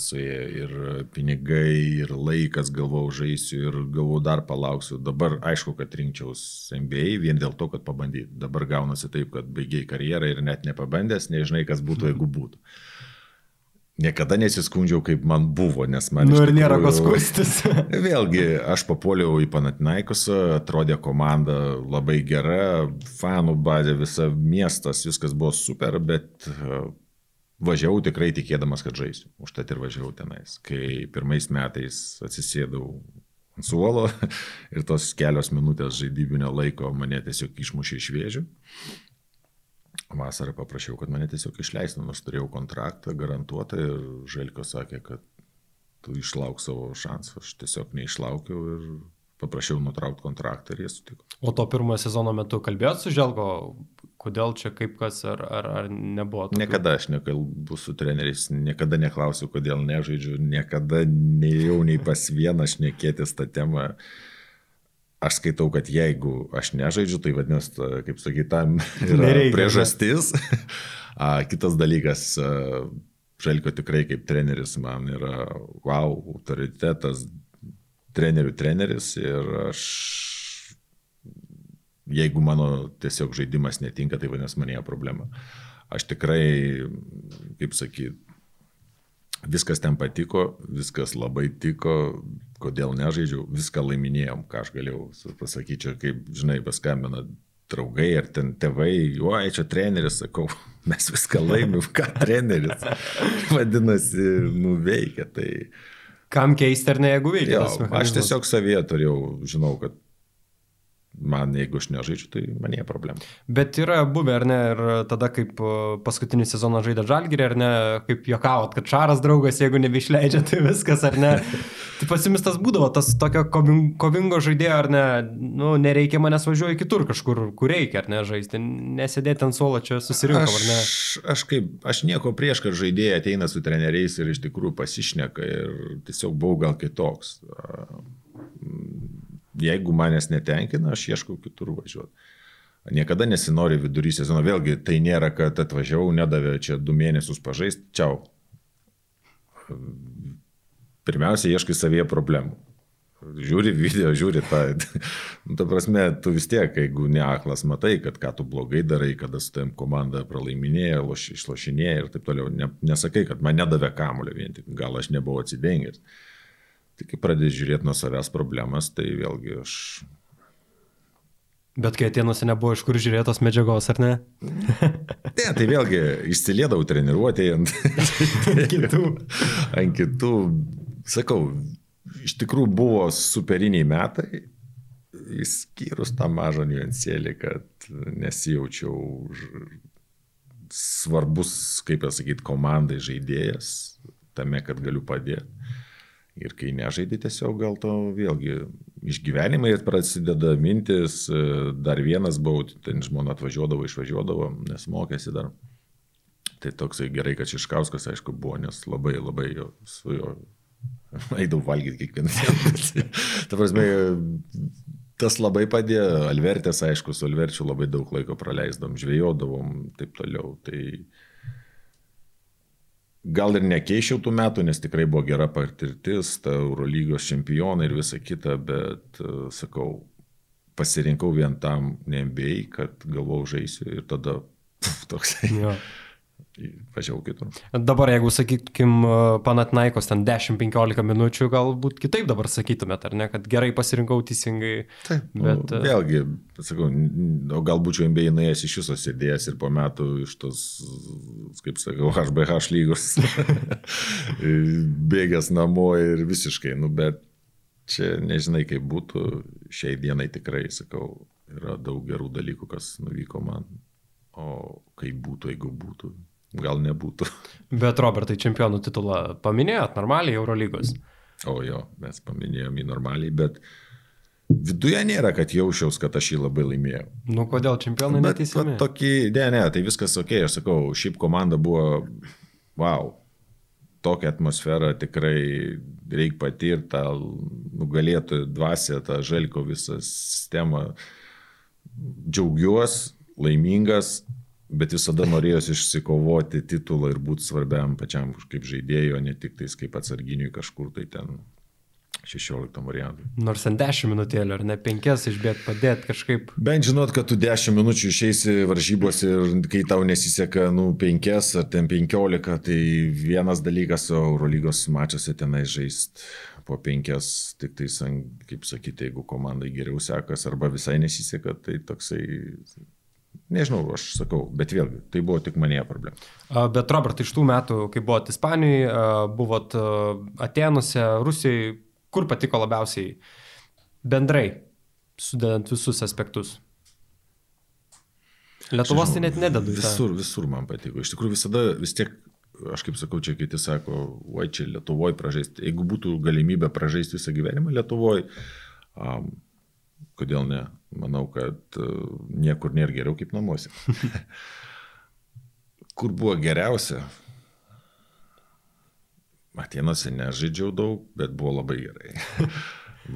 suėjo ir pinigai, ir laikas, galvau, žaisiu ir galvau, dar palauksiu. Dabar aišku, kad rinkčiaus MBA vien dėl to, kad pabandyti. Dabar gaunasi taip, kad baigiai karjerą ir net nepabandęs, nežinai, kas būtų, jeigu būtų. Niekada nesiskundžiau, kaip man buvo, nes man... Nu ir tikrųjų, nėra kas skustis. vėlgi, aš papuoliau į Panatinaikosą, atrodė komanda labai gera, fanų bazė, visa miestas, viskas buvo super, bet važiavau tikrai tikėdamas, kad žaisiu. Užtat ir važiavau tenais. Kai pirmais metais atsisėdau ant suolo ir tos kelios minutės žaidybinio laiko mane tiesiog išmušė iš vėžių. Vasarą paprašiau, kad mane tiesiog išleistų, nors turėjau kontraktą garantuotą ir Želko sakė, kad tu išlauk savo šansą. Aš tiesiog neišlaukiau ir paprašiau nutraukti kontraktą ir jie sutiko. O to pirmojo sezono metu kalbėjot su Želko, kodėl čia kaip kas ar, ar, ar nebuvo? Tokių? Niekada aš nekalbu su treneriais, niekada neklausiu, kodėl nežaidžiu, niekada nejau nei pas vieną aš nekėtis tą temą. Aš skaitau, kad jeigu aš nežaidžiu, tai vadinasi, kaip sakyt, tam yra Nereikia, priežastis. A, kitas dalykas, Želko tikrai kaip treneris man yra wow, autoritetas, trenerių treneris ir aš, jeigu mano tiesiog žaidimas netinka, tai vadinasi manėje problema. Aš tikrai, kaip sakyt, viskas ten patiko, viskas labai tiko, kodėl nežaidžiau, viską laiminėjom, ką aš galėjau pasakyti, čia kaip, žinai, paskambina draugai ar ten tėvai, oi, čia treneris, sakau, mes viską laimim, ką treneris. Vadinasi, nuveikia. Tai... Kam keisti ar ne, jeigu veikia? Jo, aš tiesiog savyje turėjau, žinau, kad man, jeigu aš nežaidžiu, tai man jie problema. Bet yra buvę, ar ne, ir tada, kaip paskutinį sezoną žaidė Žalgirį, ar ne, kaip jokavot, kad Šaras draugas, jeigu nebeišleidžia, tai viskas, ar ne. tai pasimistas būdavo, tas tokio kovingo žaidėjo, ar ne, nu, nereikia manęs važiuoju kitur kažkur, kur reikia, ar ne, žaisti, nesėdėti ant suolo čia susirinkti, ar ne. Aš, aš kaip, aš nieko prieš, kad žaidėjai ateina su treneriais ir iš tikrųjų pasišneka ir tiesiog buvau gal kitoks jeigu manęs netenkina, aš ieškau kitur važiuoti. Niekada nesinori vidury sezono, vėlgi tai nėra, kad atvažiavau, nedavė čia du mėnesius pažaisti, čiau. Pirmiausia, ieškai savyje problemų. Žiūri video, žiūri tą. Nu, ta prasme, tu vis tiek, jeigu neaklas, matai, kad ką tu blogai darai, kada su tam komanda pralaiminėja, išlošinėja ir taip toliau. Ne, nesakai, kad man nedavė kamulio vien tik, gal aš nebuvau atsidengęs. Tai kai pradedi žiūrėti nuo savęs problemas, tai vėlgi aš... Bet kai atėnuose nebuvo iš kur žiūrėtos medžiagos, ar ne? ne, tai vėlgi išsiliedavau treniruotėje ant, ant kitų. Ant kitų. Sakau, iš tikrųjų buvo superiniai metai, išskyrus tą mažą niuansėlį, kad nesijaučiau svarbus, kaip pasakyti, komandai žaidėjas, tame, kad galiu padėti. Ir kai nežaidži tiesiog gal to vėlgi išgyvenimai prasideda mintis, e, dar vienas buvau, ten žmona atvažiuodavo, išvažiuodavo, nes mokėsi dar. Tai toksai gerai, kad Šiškauskas, aišku, buvo, nes labai labai jo, su juo eidavau valgyti kiekvieną dieną. Ta prasme, tas labai padėjo, Alvertės, aišku, su Alverčiu labai daug laiko praleisdom, žvėjodavom, taip toliau. Tai, Gal ir nekeičiau tų metų, nes tikrai buvo gera patirtis, ta Eurolygos čempionai ir visa kita, bet sakau, pasirinkau vien tam NBA, kad galvau žaisiu ir tada puf, toksai. Jo važiavau kitur. Dabar, jeigu sakykim, Panatnaikos ten 10-15 minučių, galbūt kitaip dabar sakytumėt, ar ne, kad gerai pasirinkau teisingai. Taip, bet... Nu, vėlgi, sakau, o gal būčiau MBA nuėjęs iš viso sėdėjęs ir po metų iš tos, kaip sakau, HBH lygos bėgęs namo ir visiškai, nu, bet čia nežinai, kaip būtų, šiai dienai tikrai, sakau, yra daug gerų dalykų, kas nuvyko man, o kaip būtų, jeigu būtų, gal nebūtų. Bet Robertai, čempionų titulą paminėjot normaliai Eurolygos? O jo, mes paminėjom jį normaliai, bet viduje nėra, kad jausčiaus, kad aš jį labai laimėjau. Nu, kodėl čempionai neteisėmi? Tokį, ne, ne, tai viskas ok, aš sakau, šiaip komanda buvo, wow, tokią atmosferą tikrai reikia patirti, tą nugalėtų dvasę, tą želko visą sistemą. Džiaugiuosi, laimingas, bet visada norėjosi išsikovoti titulą ir būti svarbiam pačiam kaip žaidėjo, ne tik tais kaip atsarginiui kažkur tai ten 16 variantui. Nors ant 10 minutėlį ar ne 5 išbėgti padėti kažkaip. Bent žinot, kad tu 10 minučių išeisi varžybos ir kai tau nesiseka, nu, 5 ar ten 15, tai vienas dalykas, o Eurolygos mačiuose tenai žaisti po 5, tik tai, kaip sakyti, jeigu komandai geriau sekas arba visai nesiseka, tai toksai Nežinau, aš sakau, bet vėlgi, tai buvo tik manie problema. Bet Robert, iš tų metų, kai buvot Ispanijoje, buvot Atenuose, Rusijoje, kur patiko labiausiai bendrai, sudedant visus aspektus? Lietuvos tai net nededu. Visur, visur man patiko. Iš tikrųjų visada vis tiek, aš kaip sakau, čia kiti sako, oi čia Lietuvoje pražaisti. Jeigu būtų galimybė pražaisti visą gyvenimą Lietuvoje, um, kodėl ne? Manau, kad e, niekur nėra geriau kaip namuose. Kur buvo geriausia? Atenuose nežaidžiau daug, bet buvo labai gerai.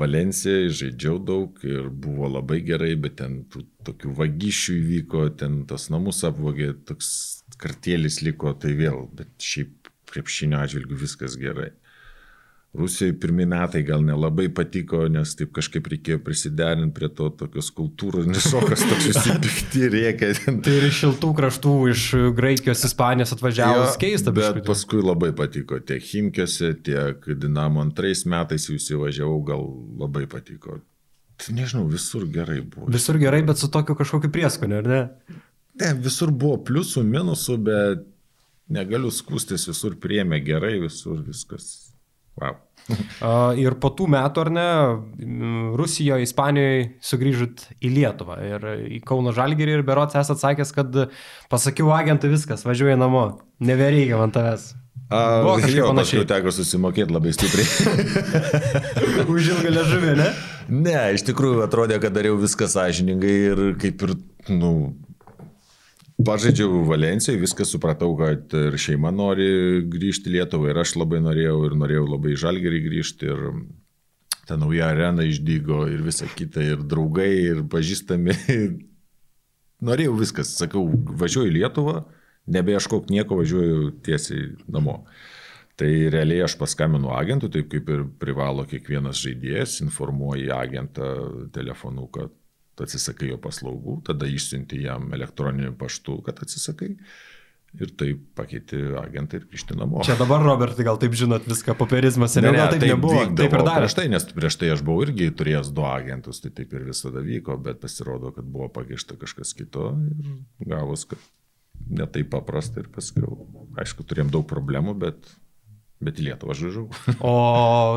Valencijai žaidžiau daug ir buvo labai gerai, bet ten tų, tokių vagysčių įvyko, ten tos namus apvogė, toks kartėlis liko, tai vėl, bet šiaip krepšinio atžvilgių viskas gerai. Rusijoje pirmie metai gal nelabai patiko, nes taip kažkaip reikėjo prisiderinti prie to tokios kultūros, nes šokas toks visi pikti rėkia. Tai ir iš šiltų kraštų, iš Graikijos, Ispanijos atvažiavus keista, bet biškutė. paskui labai patiko. Tiek Himkėse, tiek Dinamo antrais metais jūs įvažiavau, gal labai patiko. Tai nežinau, visur gerai buvo. Visur gerai, bet su tokiu kažkokiu prieskoniu, ar ne? Ne, visur buvo pliusų, minusų, bet negaliu skūstis, visur priemė gerai, visur viskas Wow. ir po tų metų, ar ne, Rusijoje, Ispanijoje sugrįžot į Lietuvą ir į Kauno Žalgirį ir berots esate sakęs, kad pasakiau agentui viskas, važiuoju namo, nebereikia man tavęs. A, Buvo kažkaip jo, panašiai. Teko susimokėti labai stipriai. Už ilgą ležuvį, ne? Ne, iš tikrųjų atrodė, kad dariau viską sąžiningai ir kaip ir, nu, Pažaidžiau Valencijai, viską supratau, kad ir šeima nori grįžti į Lietuvą ir aš labai norėjau ir norėjau labai žalgerį grįžti ir ta nauja arena išdygo ir visa kita ir draugai ir pažįstami. norėjau viskas, sakau, važiuoju į Lietuvą, nebeieškok nieko, važiuoju tiesiai namo. Tai realiai aš paskambinu agentui, taip kaip ir privalo kiekvienas žaidėjas, informuoji agentą telefonu, kad atsisakai jo paslaugų, tada išsiunti jam elektroniniu paštu, kad atsisakai. Ir taip pakeiti agentą ir grįžti namo. Čia dabar, Robertai, gal taip žinot viską, popierizmas, seniau ne, ne, taip, taip nebuvo. Taip ir darė. Prieš tai, nes prieš tai aš buvau irgi turėjęs du agentus, tai taip ir visada vyko, bet pasirodo, kad buvo pakeista kažkas kito ir gavos, kad netai paprasta ir paskui, aišku, turėjom daug problemų, bet Bet į Lietuvą aš žaidžiau. o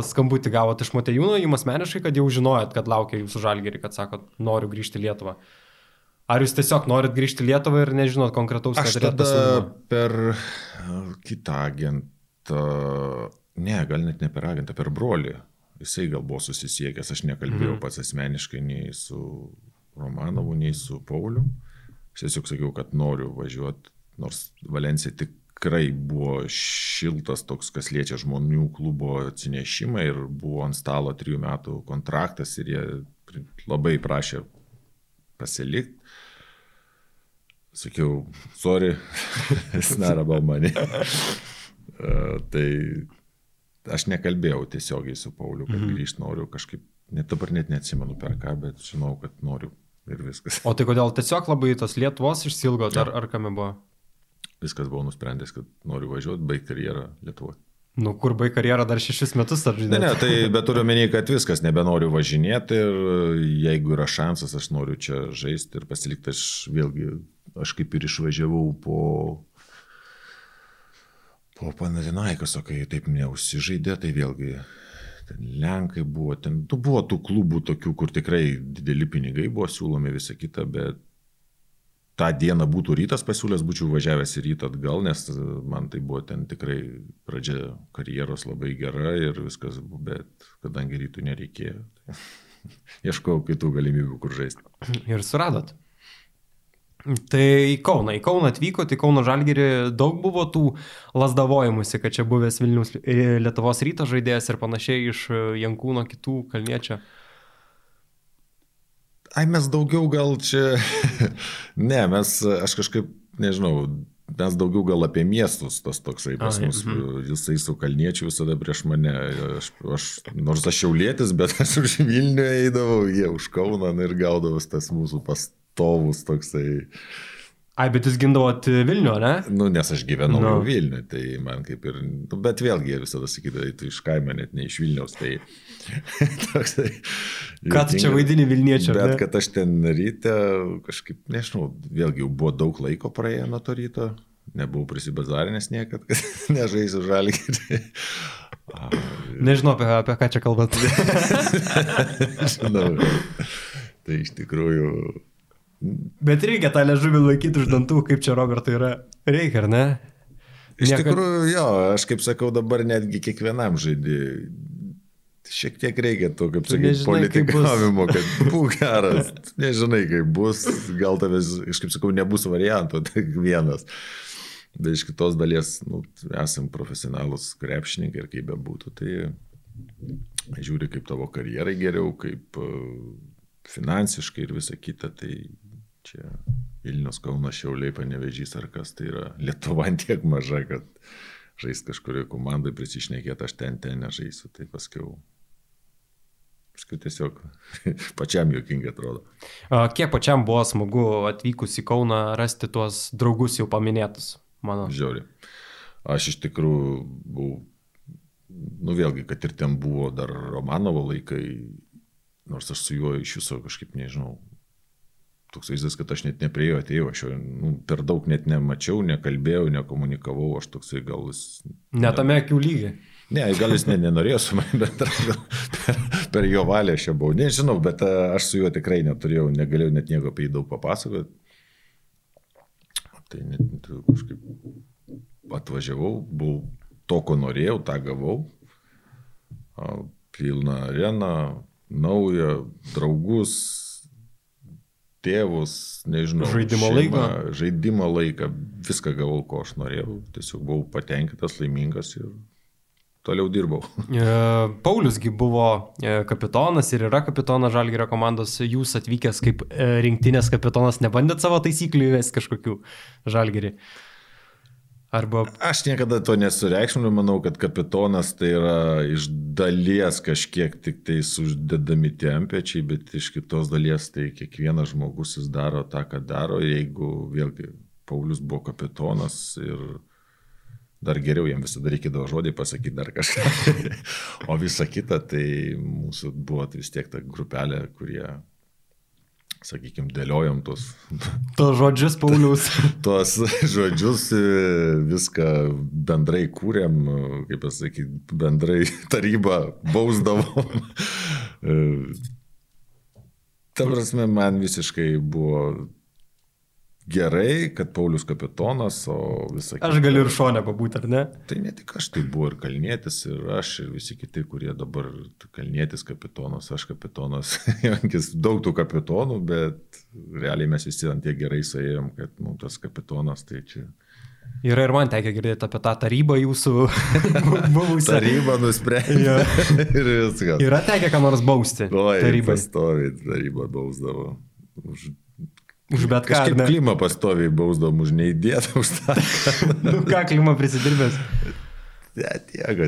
skambutį gavote iš Matejūno, jums asmeniškai, kad jau žinojot, kad laukia jūsų žalgerį, kad sakot, noriu grįžti į Lietuvą. Ar jūs tiesiog norit grįžti į Lietuvą ir nežinot konkretaus, tada per kitą agentą, ne, gal net ne per agentą, per brolį. Jisai gal buvo susisiekęs, aš nekalbėjau mhm. pats asmeniškai nei su Romanovu, nei su Pauliu. Aš tiesiog sakiau, kad noriu važiuoti, nors Valencija tik tikrai buvo šiltas toks, kas liečia žmonių klubo atsinešimą ir buvo ant stalo trijų metų kontraktas ir jie labai prašė pasilikti. Sakiau, sorry, it's not about money. uh, tai aš nekalbėjau tiesiogiai su Pauliu, kad -hmm. grįžti noriu kažkaip, net dabar net neatsimenu per ką, bet žinau, kad noriu ir viskas. O tai kodėl tiesiog labai tos Lietuvos išsilgo, ar, ar kame buvo? Viskas buvo nusprendęs, kad noriu važiuoti, baigti karjerą Lietuvoje. Nu, kur baig karjerą dar šešis metus ar žinai? Ne, ne, tai bet turiu menį, kad viskas, nebenoriu važinėti ir jeigu yra šansas, aš noriu čia žaisti ir pasilikti, aš vėlgi, aš kaip ir išvažiavau po, po Panadinaikos, o kai taip neusižaidė, tai vėlgi ten Lenkai buvo, ten tu, buvo tų klubų tokių, kur tikrai dideli pinigai buvo siūlomi visą kitą, bet tą dieną būtų rytas pasiūlęs, būčiau važiavęs į rytą atgal, nes man tai buvo ten tikrai pradžia karjeros labai gera ir viskas, bet kadangi rytų nereikėjo, tai ieškojau kitų galimybių, kur žaisti. Ir suradot. Tai į Kauną, į Kauną atvyko, tai Kauno Žalgirį daug buvo tų lasdavojimusi, kad čia buvęs Vilnius Lietuvos ryto žaidėjas ir panašiai iš Jankūno kitų kalniečio. Ai, mes daugiau gal čia. ne, mes, aš kažkaip, nežinau, mes daugiau gal apie miestus, tas toksai pas mus, mhm. jisai su kalniečiu visada prieš mane. Aš, aš, nors aš šiaulėtis, bet aš už Vilnių eidavau, jie už Kauną ir gaudavus tas mūsų pastovus toksai. Ai, bet jūs gindavot Vilnių, ne? Nu, nes aš gyvenau no. Vilnių, tai man kaip ir, nu, bet vėlgi jie visada sakydavo, tu iš kaimo, net ne iš Vilniaus, tai toksai. Ką tu čia vaidini Vilniečio? Bet ne? kad aš ten ryte kažkaip, nežinau, vėlgi jau buvo daug laiko praėję nuo to ryto, nebuvau prisibazarinęs niekad, kad nežaisiu žalį. Nežinau, apie, apie ką čia kalbant. Žinau. Tai iš tikrųjų Bet reikia tą ležuvį laikyti už dantų, kaip čia Robertui yra. Reikia, ar ne? Iš Nieka... tikrųjų, jo, aš kaip sakau, dabar netgi kiekvienam žaidėjui. Šiek tiek reikia to, kaip sakyti, politikavimo, kad būk geras. Nežinai, kaip bus, gal tavęs, aš kaip sakau, nebus varianto, tai vienas. Bet iš kitos dalies, nu, esam profesionalus krepšininkai ir kaip bebūtų, tai žiūri, kaip tavo karjerai geriau, kaip finansiškai ir visa kita, tai Čia Vilnius, Kaunas, Šiauliai, Panevežys ar kas, tai yra Lietuva tiek maža, kad žaisti kažkurioje komandai, prisišnekėti, aš ten, ten nežaisiu. Tai paskui Paskui tiesiog pačiam juokingai atrodo. Kiek pačiam buvo smagu atvykus į Kauną rasti tuos draugus jau paminėtus, mano? Žiauri. Aš iš tikrųjų buvau, nu vėlgi, kad ir ten buvo dar Romanovo laikai, nors aš su juo iš viso kažkaip nežinau. Toks vaizdas, kad aš net nepriejo atėjau, aš jo nu, per daug net nemačiau, nekalbėjau, nekomunikavau, aš toksai gal vis... Netame akių lygiai. Ne, gal jis ne, nenorėjo su manimi, bet per, jo valią aš čia buvau. Nežinau, bet aš su juo tikrai neturėjau, negalėjau net nieko apie jį daug papasakoti. Tai net kažkaip atvažiavau, buvau to, ko norėjau, tą gavau. Pilna arena, nauja, draugus, tėvus, nežinau. Žaidimo šeimą, laiką. Žaidimo laiką, viską gavau, ko aš norėjau. Tiesiog buvau patenkintas, laimingas ir toliau dirbau. E, Pauliusgi buvo e, kapitonas ir yra kapitonas Žalgirio komandos. Jūs atvykęs kaip e, rinktinės kapitonas nebandėt savo taisyklių įvesti kažkokių Žalgirį? Arba... Aš niekada to nesureikšminu, manau, kad kapitonas tai yra iš dalies kažkiek tik tai uždedami tempečiai, bet iš kitos dalies tai kiekvienas žmogus jis daro tą, ką daro. Jeigu vėlgi Paulius buvo kapitonas ir dar geriau jam visada reikėdavo žodį pasakyti dar kažką. o visa kita, tai mūsų buvo tai vis tiek ta grupelė, kurie, sakykime, dėliojom tos... Tos žodžius, Paulius. tos žodžius viską bendrai kūrėm, kaip pasakyti, bendrai tarybą bausdavom. Ta prasme, man visiškai buvo gerai, kad Paulius kapitonas, o visą kitą. Aš galiu ir šonę pabūti, ar ne? Tai ne tik aš, tai buvo ir Kalnietis, ir aš, ir visi kiti, kurie dabar Kalnietis kapitonas, aš kapitonas, daug tų kapitonų, bet realiai mes visi ant tiek gerai suėjom, kad mums tas kapitonas tai čia. Yra ir man tekia girdėti apie tą tarybą jūsų buvusią. Taryba nusprendė. Ir viskas. Yra tekę ką nors bausti. Oi, tarybai. Pastoviai taryba bausdavo. Už Už bet ką. Kaip klimą pastoviai bausdom už neįdėtą už tą. nu ką klimą prisidirbęs? Ne, tiek,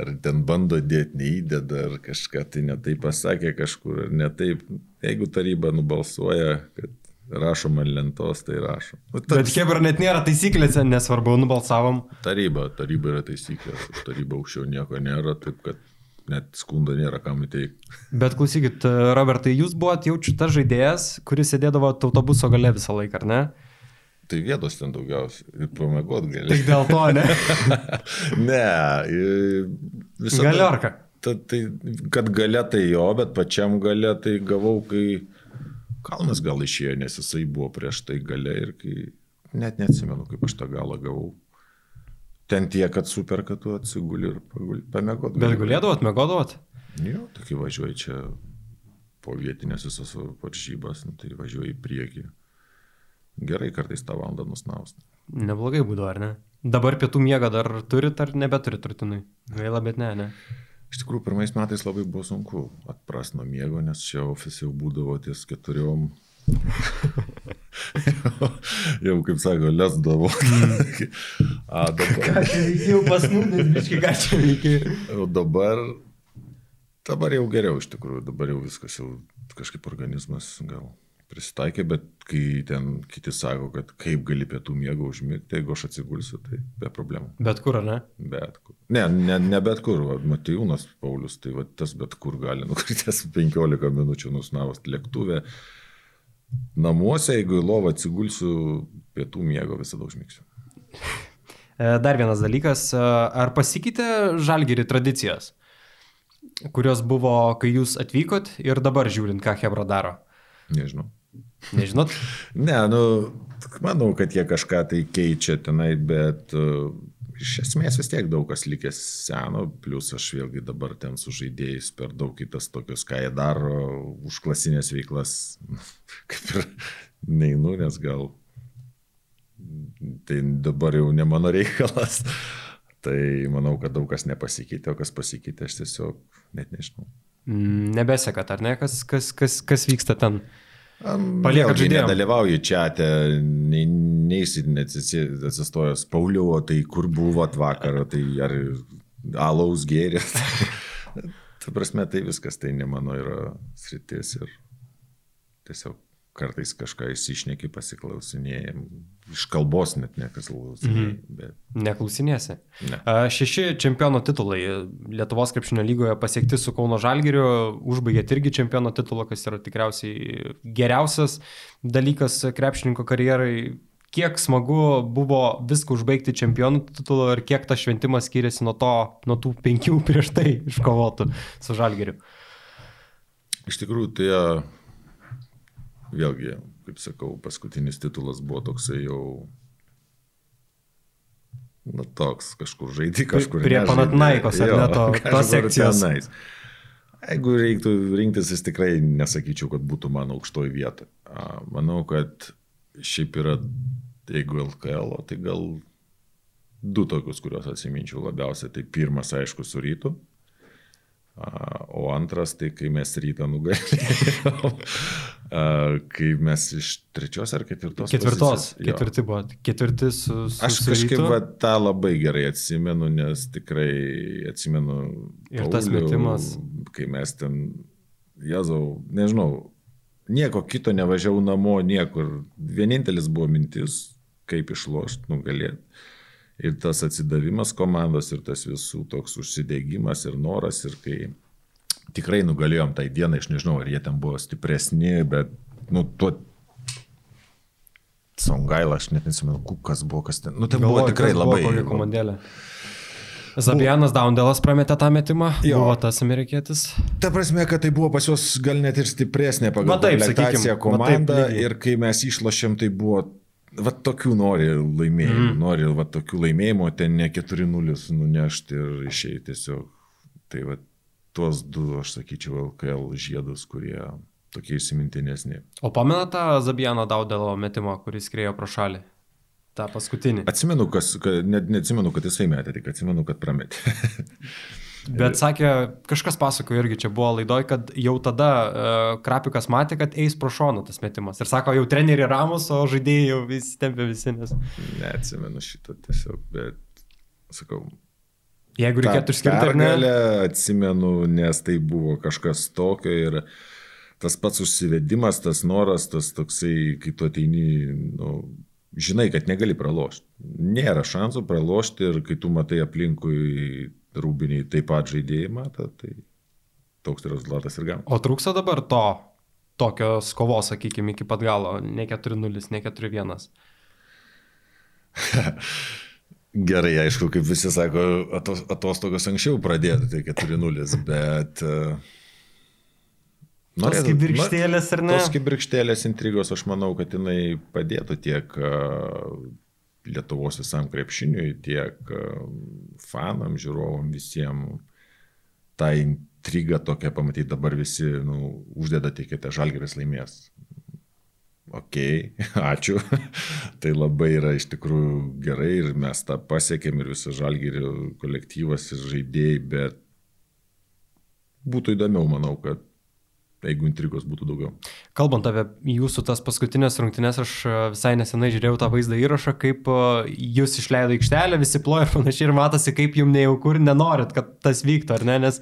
ar ten bando dėti, neįdeda, ar kažką tai netai pasakė kažkur, ar netaip. Jeigu taryba nubalsuoja, kad rašoma lentos, tai rašo. Nu, tas... Bet Hebra net nėra taisyklėse, nesvarbu, nubalsavom. Taryba, taryba yra taisyklės, taryba aukščiau nieko nėra, taip kad net skundo nėra kam įteikti. Bet klausykit, Robertai, jūs buvote jaučiu tas žaidėjas, kuris sėdėdavo autobuso gale visą laiką, ar ne? Tai vietos ten daugiausiai ir pamėgot gali. Tik dėl to, ne? ne, visą. Galiorka. Ta, tai, kad gale tai jo, bet pačiam gale tai gavau, kai Kalnas gal išėjo, nes jisai buvo prieš tai gale ir kai net neatsimenu, kaip aš tą galą gavau ten tiek, kad super, kad tu atsiguli ir pamėgot. Bet gulėdavot, mėgodavot? Jo, tokie važiuoji čia po vietinės visas varžybas, nu, tai važiuoji į priekį. Gerai kartais tą valandą nusnausti. Neblogai būdavo, ar ne? Dabar pietų miegą dar turit ar nebeturit rutinai? Gaila, bet ne, ne. Iš tikrųjų, pirmais metais labai buvo sunku atpras nuo miego, nes čia ofise jau būdavo ties keturiom jau, kaip sako, lesdavo. A, dabar. Jau pasnūdės, biškai, ką čia veikia. O dabar, dabar jau geriau iš tikrųjų, dabar jau viskas jau kažkaip organizmas gal prisitaikė, bet kai ten kiti sako, kad kaip gali pietų miego užmigti, jeigu aš atsigulsiu, tai be problemų. Bet kur, ar ne? Bet kur. Ne, ne, ne bet kur, Matijūnas Paulius, tai va, tas bet kur gali nukritęs 15 minučių nusnavus lėktuvę. Namuose, jeigu į lovą atsigulsiu, pietų miego visada užmigsiu. E, dar vienas dalykas, e, ar pasikeitė žalgiri tradicijos, kurios buvo, kai jūs atvykot ir dabar žiūrint, ką Hebra daro? Nežinau. Nežinot? ne, nu, manau, kad jie kažką tai keičia tenai, bet uh, iš esmės vis tiek daug kas likęs seno, plus aš vėlgi dabar ten su žaidėjais per daug kitas tokius, ką jie daro, užklasinės veiklas, kaip ir neinu, nes gal tai dabar jau ne mano reikalas. Tai manau, kad daug kas nepasikeitė, o kas pasikeitė, aš tiesiog net nežinau. Mm, nebesekat, ar ne, kas, kas, kas, kas vyksta ten? Paliekat žaidėjai. Nedalyvauju čia, neįsit atsistojęs, Pauliu, o tai kur buvot vakar, tai ar alaus gėrės. Ta prasme, tai viskas, tai ne mano yra sritis ir tiesiog kartais kažką įsišneki, pasiklausinėjai, iš kalbos net nekas klausinėjai. Mhm. Bet... Neklausinėsi. Ne. Šeši čempiono titulai Lietuvos krepšinio lygoje pasiekti su Kauno Žalgiriu, užbaigėt irgi čempiono titulą, kas yra tikriausiai geriausias dalykas krepšininko karjerai. Kiek smagu buvo viską užbaigti čempionų titulu ir kiek tas šventimas skiriasi nuo, to, nuo tų penkių prieš tai iškovotų su Žalgiriu. Iš tikrųjų, tai vėlgi, kaip sakau, paskutinis titulas buvo toksai jau, na toks, kažkur žaidži, kažkur. Prie Panatnaikos, ar ne to, tos sekcijos. Tenais. Jeigu reiktų rinktis, jis tikrai nesakyčiau, kad būtų mano aukštoji vieta. Manau, kad šiaip yra, jeigu LKL, tai gal du tokius, kuriuos atsiminčiau labiausiai. Tai pirmas, aišku, su rytu. O antras, tai kai mes rytą nugalėjome, kai mes iš trečios ar ketvirtos. Ketvirtos, pozicijos, ketvirti buvo, ketvirtis su... su Aš kažkaip va, tą labai gerai atsimenu, nes tikrai atsimenu. Ir Paulių, tas metimas. Kai mes ten, Jėzau, nežinau, nieko kito nevažiavau namo, niekur. Vienintelis buvo mintis, kaip išlošti, nugalėti ir tas atsidavimas komandos, ir tas visų toks užsidėgymas ir noras, ir kai tikrai nugalėjom tą dieną, aš nežinau, ar jie ten buvo stipresni, bet, nu, tuo Songaila, aš net nesimenu, kas buvo, kas ten. Nu, tai buvo tikrai labai. Kokia komandėlė. Zabianas Daundelas prametė tą metimą, jo. buvo tas amerikietis. Ta prasme, kad tai buvo pas juos gal net ir stipresnė pagal komplektaciją komanda taip, ir kai mes išlošėm, tai buvo va tokių nori laimėjimų, mm. nori va tokių laimėjimų, ten ne 4-0 nunešti ir išeiti tiesiog. Tai va tuos du, aš sakyčiau, LKL žiedus, kurie tokie įsimintinesni. O pamena tą Zabiano Daudelo metimą, kuris skrėjo pro šalį? tą paskutinį. Atsimenu, kas, net neatsimenu, kad jisai metė, tik atsimenu, kad prametė. Bet sakė, kažkas pasakojo irgi čia buvo laidoj, kad jau tada uh, Krapikas matė, kad eis pro šoną tas metimas. Ir sako, jau treneriai ramus, o žaidėjai jau visi tempia visi. Nes... Neatsimenu šito tiesiog, bet sakau. Jeigu reikėtų išskirti, ar ne? Atsimenu, nes tai buvo kažkas tokio ir tas pats užsivedimas, tas noras, tas toksai, kai tu ateini, nu, žinai, kad negali pralošti. Nėra šansų pralošti ir kai tu matai aplinkui rūbiniai taip pat žaidėjai mato, tai toks rezultatas ir gaunas. O trūksta dabar to, tokios kovos, sakykime, iki pat galo, ne 4-0, ne 4-1. Gerai, aišku, kaip visi sako, atos, atostogos anksčiau pradėtų, tai 4-0, bet... Uh, Tos kaip virkštėlės ar ne? Tos kaip virkštėlės intrigos, aš manau, kad jinai padėtų tiek uh, Lietuvos visam krepšiniui, tiek fanam, žiūrovam, visiems tą intrigą tokią pamatyti dabar visi nu, uždeda tikėte, žalgeris laimės. Ok, ačiū. tai labai yra iš tikrųjų gerai ir mes tą pasiekėm ir visas žalgerio kolektyvas ir žaidėjai, bet būtų įdomiau, manau, kad jeigu intrigos būtų daugiau. Kalbant apie jūsų tas paskutinės rungtynės, aš e, visai nesenai žiūrėjau tą vaizdą įrašą, kaip e, jūs išleido aikštelę, visi ploja ir panašiai ir matosi, kaip jums nejauku ir nenorit, kad tas vyktų, ar ne, nes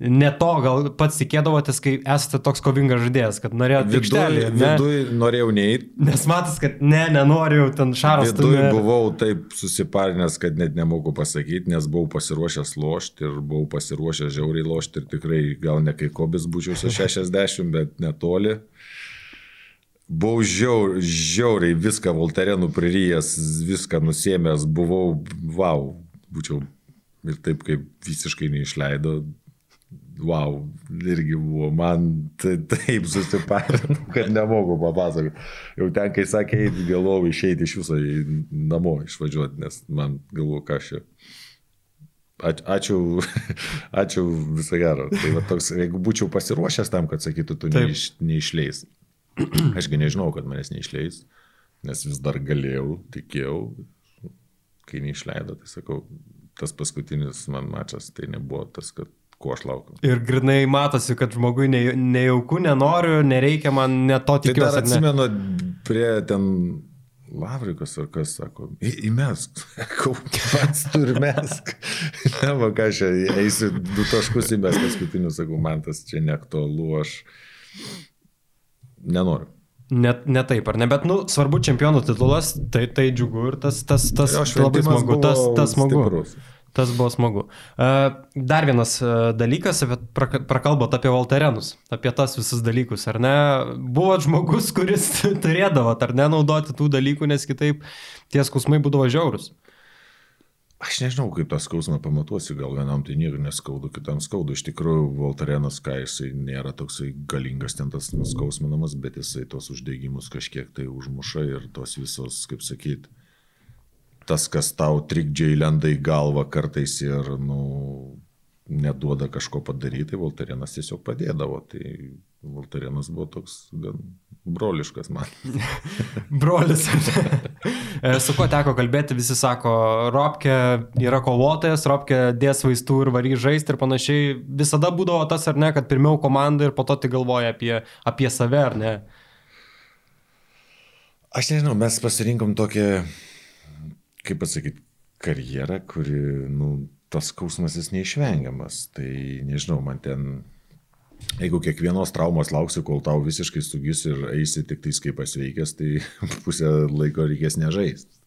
ne to gal pats tikėdavotės, kai esate toks kovingas žaidėjas, kad norėjote aikštelį. Viduje norėjau neįti. Nes matas, kad ne, nenoriu, ten šaras. Viduje buvau taip susiparinęs, kad net nemoku pasakyti, nes buvau pasiruošęs lošti ir buvau pasiruošęs žiauriai lošti ir tikrai gal ne kai kobis būčiau su 60, bet netoli. Buvau žiaur, žiauriai viską Voltarenų pririjęs, viską nusėmęs, buvau, wow, būčiau ir taip kaip visiškai neišleido, wow, irgi buvo, man taip susiparinau, kad nemoku papasakoti. Jau ten, kai sakė, galvojau išeiti iš viso namo, išvažiuoti, nes man galvoju, ką aš čia. Ačiū, ačiū visą gerą. Tai va, toks, jeigu būčiau pasiruošęs tam, kad sakytų, tu neiš, neišleis. Ašgi nežinau, kad manęs neišleis, nes vis dar galėjau, tikėjau, kai neišleido, tai sakau, tas paskutinis man mačas, tai nebuvo tas, kad ko aš laukiu. Ir grinai matosi, kad žmogui ne, nejauku, nenoriu, nereikia man net to tikiuosi. Tai dar atsimenu, prie ten Lavrikas ar kas sako, įmesk, pats turi mesk. Ne, va, ką aš eisiu du taškus įmesk paskutinius, sakau, man tas čia neaktualu, aš nenoriu. Net ne taip, ar ne, bet, nu, svarbu čempionų titulas, tai, tai džiugu ir tas, tas, tas Jo, labai smagu, tas, tas smagu. stiprus. Tas buvo smagu. E, Dar vienas e, dalykas, prakalbot apie Valterenus, apie tas visus dalykus, ar ne? Buvo žmogus, kuris turėdavo, ar ne, naudoti tų dalykų, nes kitaip tie skausmai būdavo žiaurus. Aš nežinau, kaip tą skausmą pamatuosi, gal vienam tai nieko neskaudu, kitam skaudu. Iš tikrųjų, Voltarenas, ką jisai nėra toksai galingas ten tas nuskausminamas, bet jisai tos uždegimus kažkiek tai užmuša ir tos visos, kaip sakyt, tas, kas tau trikdžiai lenda į galvą kartais ir, nu, neduoda kažko padaryti, tai Voltarenas tiesiog padėdavo. Tai Voltarenas buvo toks gan broliškas man. Brolis. E, Su kuo teko kalbėti, visi sako, Robke yra kovotojas, Robke dės vaistų ir varys žaisti ir panašiai. Visada būdavo tas ar ne, kad pirmiau komanda ir po to tik galvoja apie, apie save, ar ne? Aš nežinau, mes pasirinkom tokią, kaip pasakyti, karjerą, kuri, nu, tas skausmas jis neišvengiamas. Tai nežinau, man ten, jeigu kiekvienos traumos lauksiu, kol tau visiškai sugis ir eisi tik tais kaip pasveikęs, tai pusę laiko reikės nežaisti.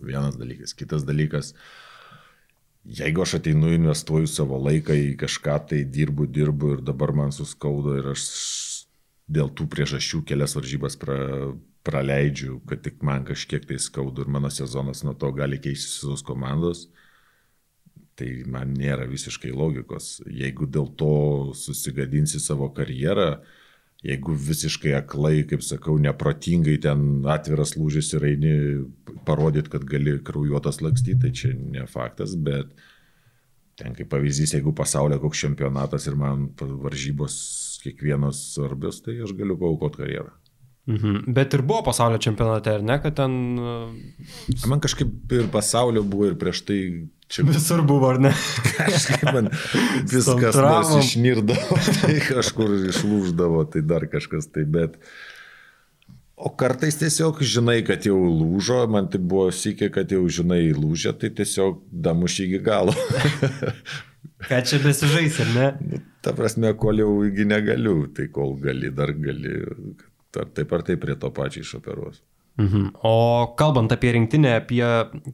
Vienas dalykas. Kitas dalykas, jeigu aš ateinu, investuoju savo laiką į kažką, tai dirbu, dirbu ir dabar man suskaudo ir aš dėl tų priežasčių kelias varžybas pra, praleidžiu, kad tik man kažkiek tai skaudu ir mano sezonas nuo to gali keistis visos komandos, tai man nėra visiškai logikos. Jeigu dėl to susigadinsi savo karjerą, jeigu visiškai aklai, kaip sakau, neprotingai ten atviras lūžis ir eini parodyti, kad gali kraujuotas lakstyti, tai čia ne faktas, bet ten kaip pavyzdys, jeigu pasaulio koks čempionatas ir man varžybos kiekvienos svarbios, tai aš galiu paukoti karjerą. Mhm. Bet ir buvo pasaulio čempionate, ar ne, kad ten Man kažkaip ir pasaulio buvo ir prieš tai čia visur buvo, ar ne? kažkaip man viskas nors išnirdavo, tai kažkur išlūždavo, tai dar kažkas tai, bet... O kartais tiesiog žinai, kad jau lūžo, man tai buvo sykė, kad jau žinai lūžę, tai tiesiog damuš iki galo. Ką čia besižais, ar ne? Nu, Ta prasme, kol jau iki negaliu, tai kol gali, dar gali, taip ar taip prie to pačiai išoperuos. Mhm. O kalbant apie rinktinę, apie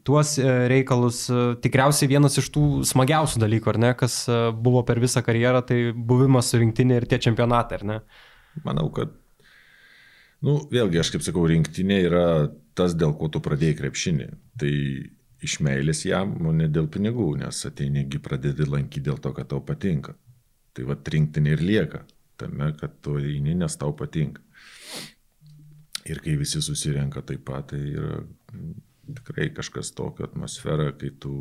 tuos e, reikalus, e, tikriausiai vienas iš tų smagiausių dalykų, ar ne, kas e, buvo per visą karjerą, tai buvimas su rinktinė ir tie čempionatai, ar ne? Manau, kad, nu, vėlgi, aš kaip sakau, rinktinė yra tas, dėl ko tu pradėjai krepšinį. Tai iš meilės jam, o ne dėl pinigų, nes ateinigi pradedi lankyti dėl to, kad tau patinka. Tai va, rinktinė ir lieka tame, kad tu eini, nes tau patinka. Ir kai visi susirenka taip pat, tai yra mm, tikrai kažkas tokio atmosfera, kai tu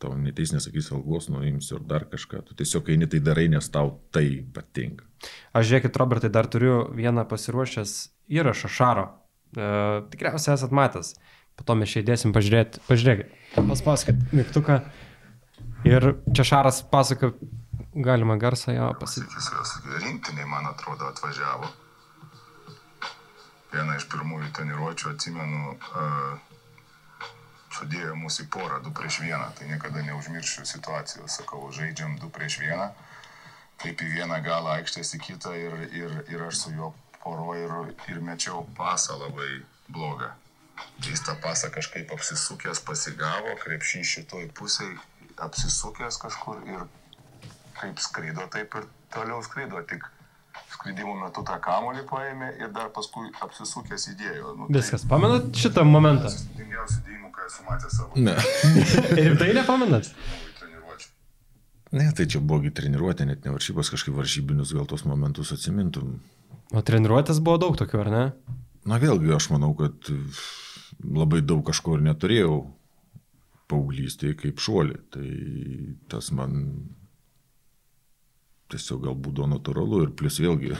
tau neteis nesakys algos, nuimsiu ir dar kažką. Tu tiesiog eini tai darai, nes tau tai patinka. Aš žiūrėkit, Robertai, dar turiu vieną pasiruošęs įrašą Šaro. E, tikriausiai esat matęs. Po to mes čia įdėsim pažiūrėti. Pažiūrėkit, paspaskit mygtuką. Ir čia Šaras pasako, galima garsą jo pasakyti. Rinktiniai, man atrodo, atvažiavo. Vieną iš pirmųjų treniruočio atsimenu, uh, sudėjo mūsų porą 2 prieš 1, tai niekada neužmiršiu situacijos, sakau, žaidžiam 2 prieš 1, kaip į vieną galą aikštės į kitą ir, ir, ir aš su juo poroju ir, ir mečiau pasą labai blogą. Jis tą pasą kažkaip apsisukęs pasigavo, krepšį šitoj pusėj apsisukęs kažkur ir kaip skrido, taip ir toliau skrido, tik skridimo metu tą kamolį paėmė ir dar paskui apsisukęs įdėjo. Nu, Viskas, pamenat šitą momentą? Sudėtingiausių dėjimų, ką esu matęs savo Ne. Ir tai nepamenat? Ne, tai čia buvogi treniruotė, net ne varžybos, kažkaip varžybinius gal tos momentus atsimintum. O treniruotės buvo daug tokių, ar ne? Na vėlgi, aš manau, kad labai daug kažko ir neturėjau paauglystėje kaip šuolį. Tai tas man tiesiog gal būdavo natūralu ir plus vėlgi,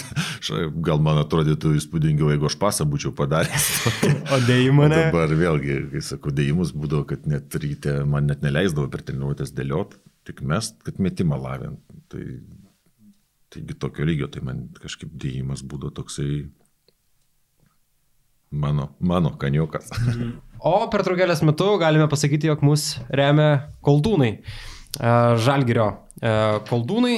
gal man atrodytų įspūdingiau, jeigu aš pasą būčiau padaręs. O dėjimą O ne? dabar vėlgi, kai sakau, dėjimus būdavo, kad net ryte man net neleisdavo per treniruotės dėliot, tik mest, kad metimą lavint. Tai, taigi tokio lygio, tai man kažkaip dėjimas būdavo toksai mano, mano kaniukas. O per trukelės metu galime pasakyti, jog mus remia koldūnai. E, Žalgirio e, koldūnai.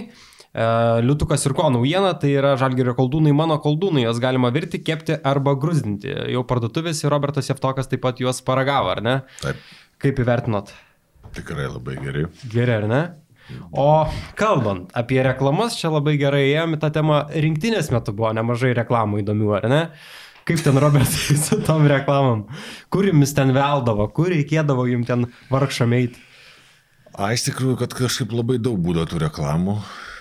E, Liutukas ir ko naujiena, tai yra žalgerio koldūnai, mano koldūnai, juos galima virti, kepti arba grūzdinti. Jau parduotuvėse Robertas Jeftokas taip pat juos paragavo, ar ne? Taip, Kaip įvertinot? tikrai labai gerai. Geri, ar ne? O kalbant apie reklamas, čia labai gerai ėjom į tą temą. Rinktinės metu buvo nemažai reklamų įdomių, ar ne? Kaip ten Robertai su tom reklamom? Kur jums ten veldavo, kur reikėdavo jums ten vargšam eiti? A, iš tikrųjų, kad kažkaip labai daug būdavo tų reklamų,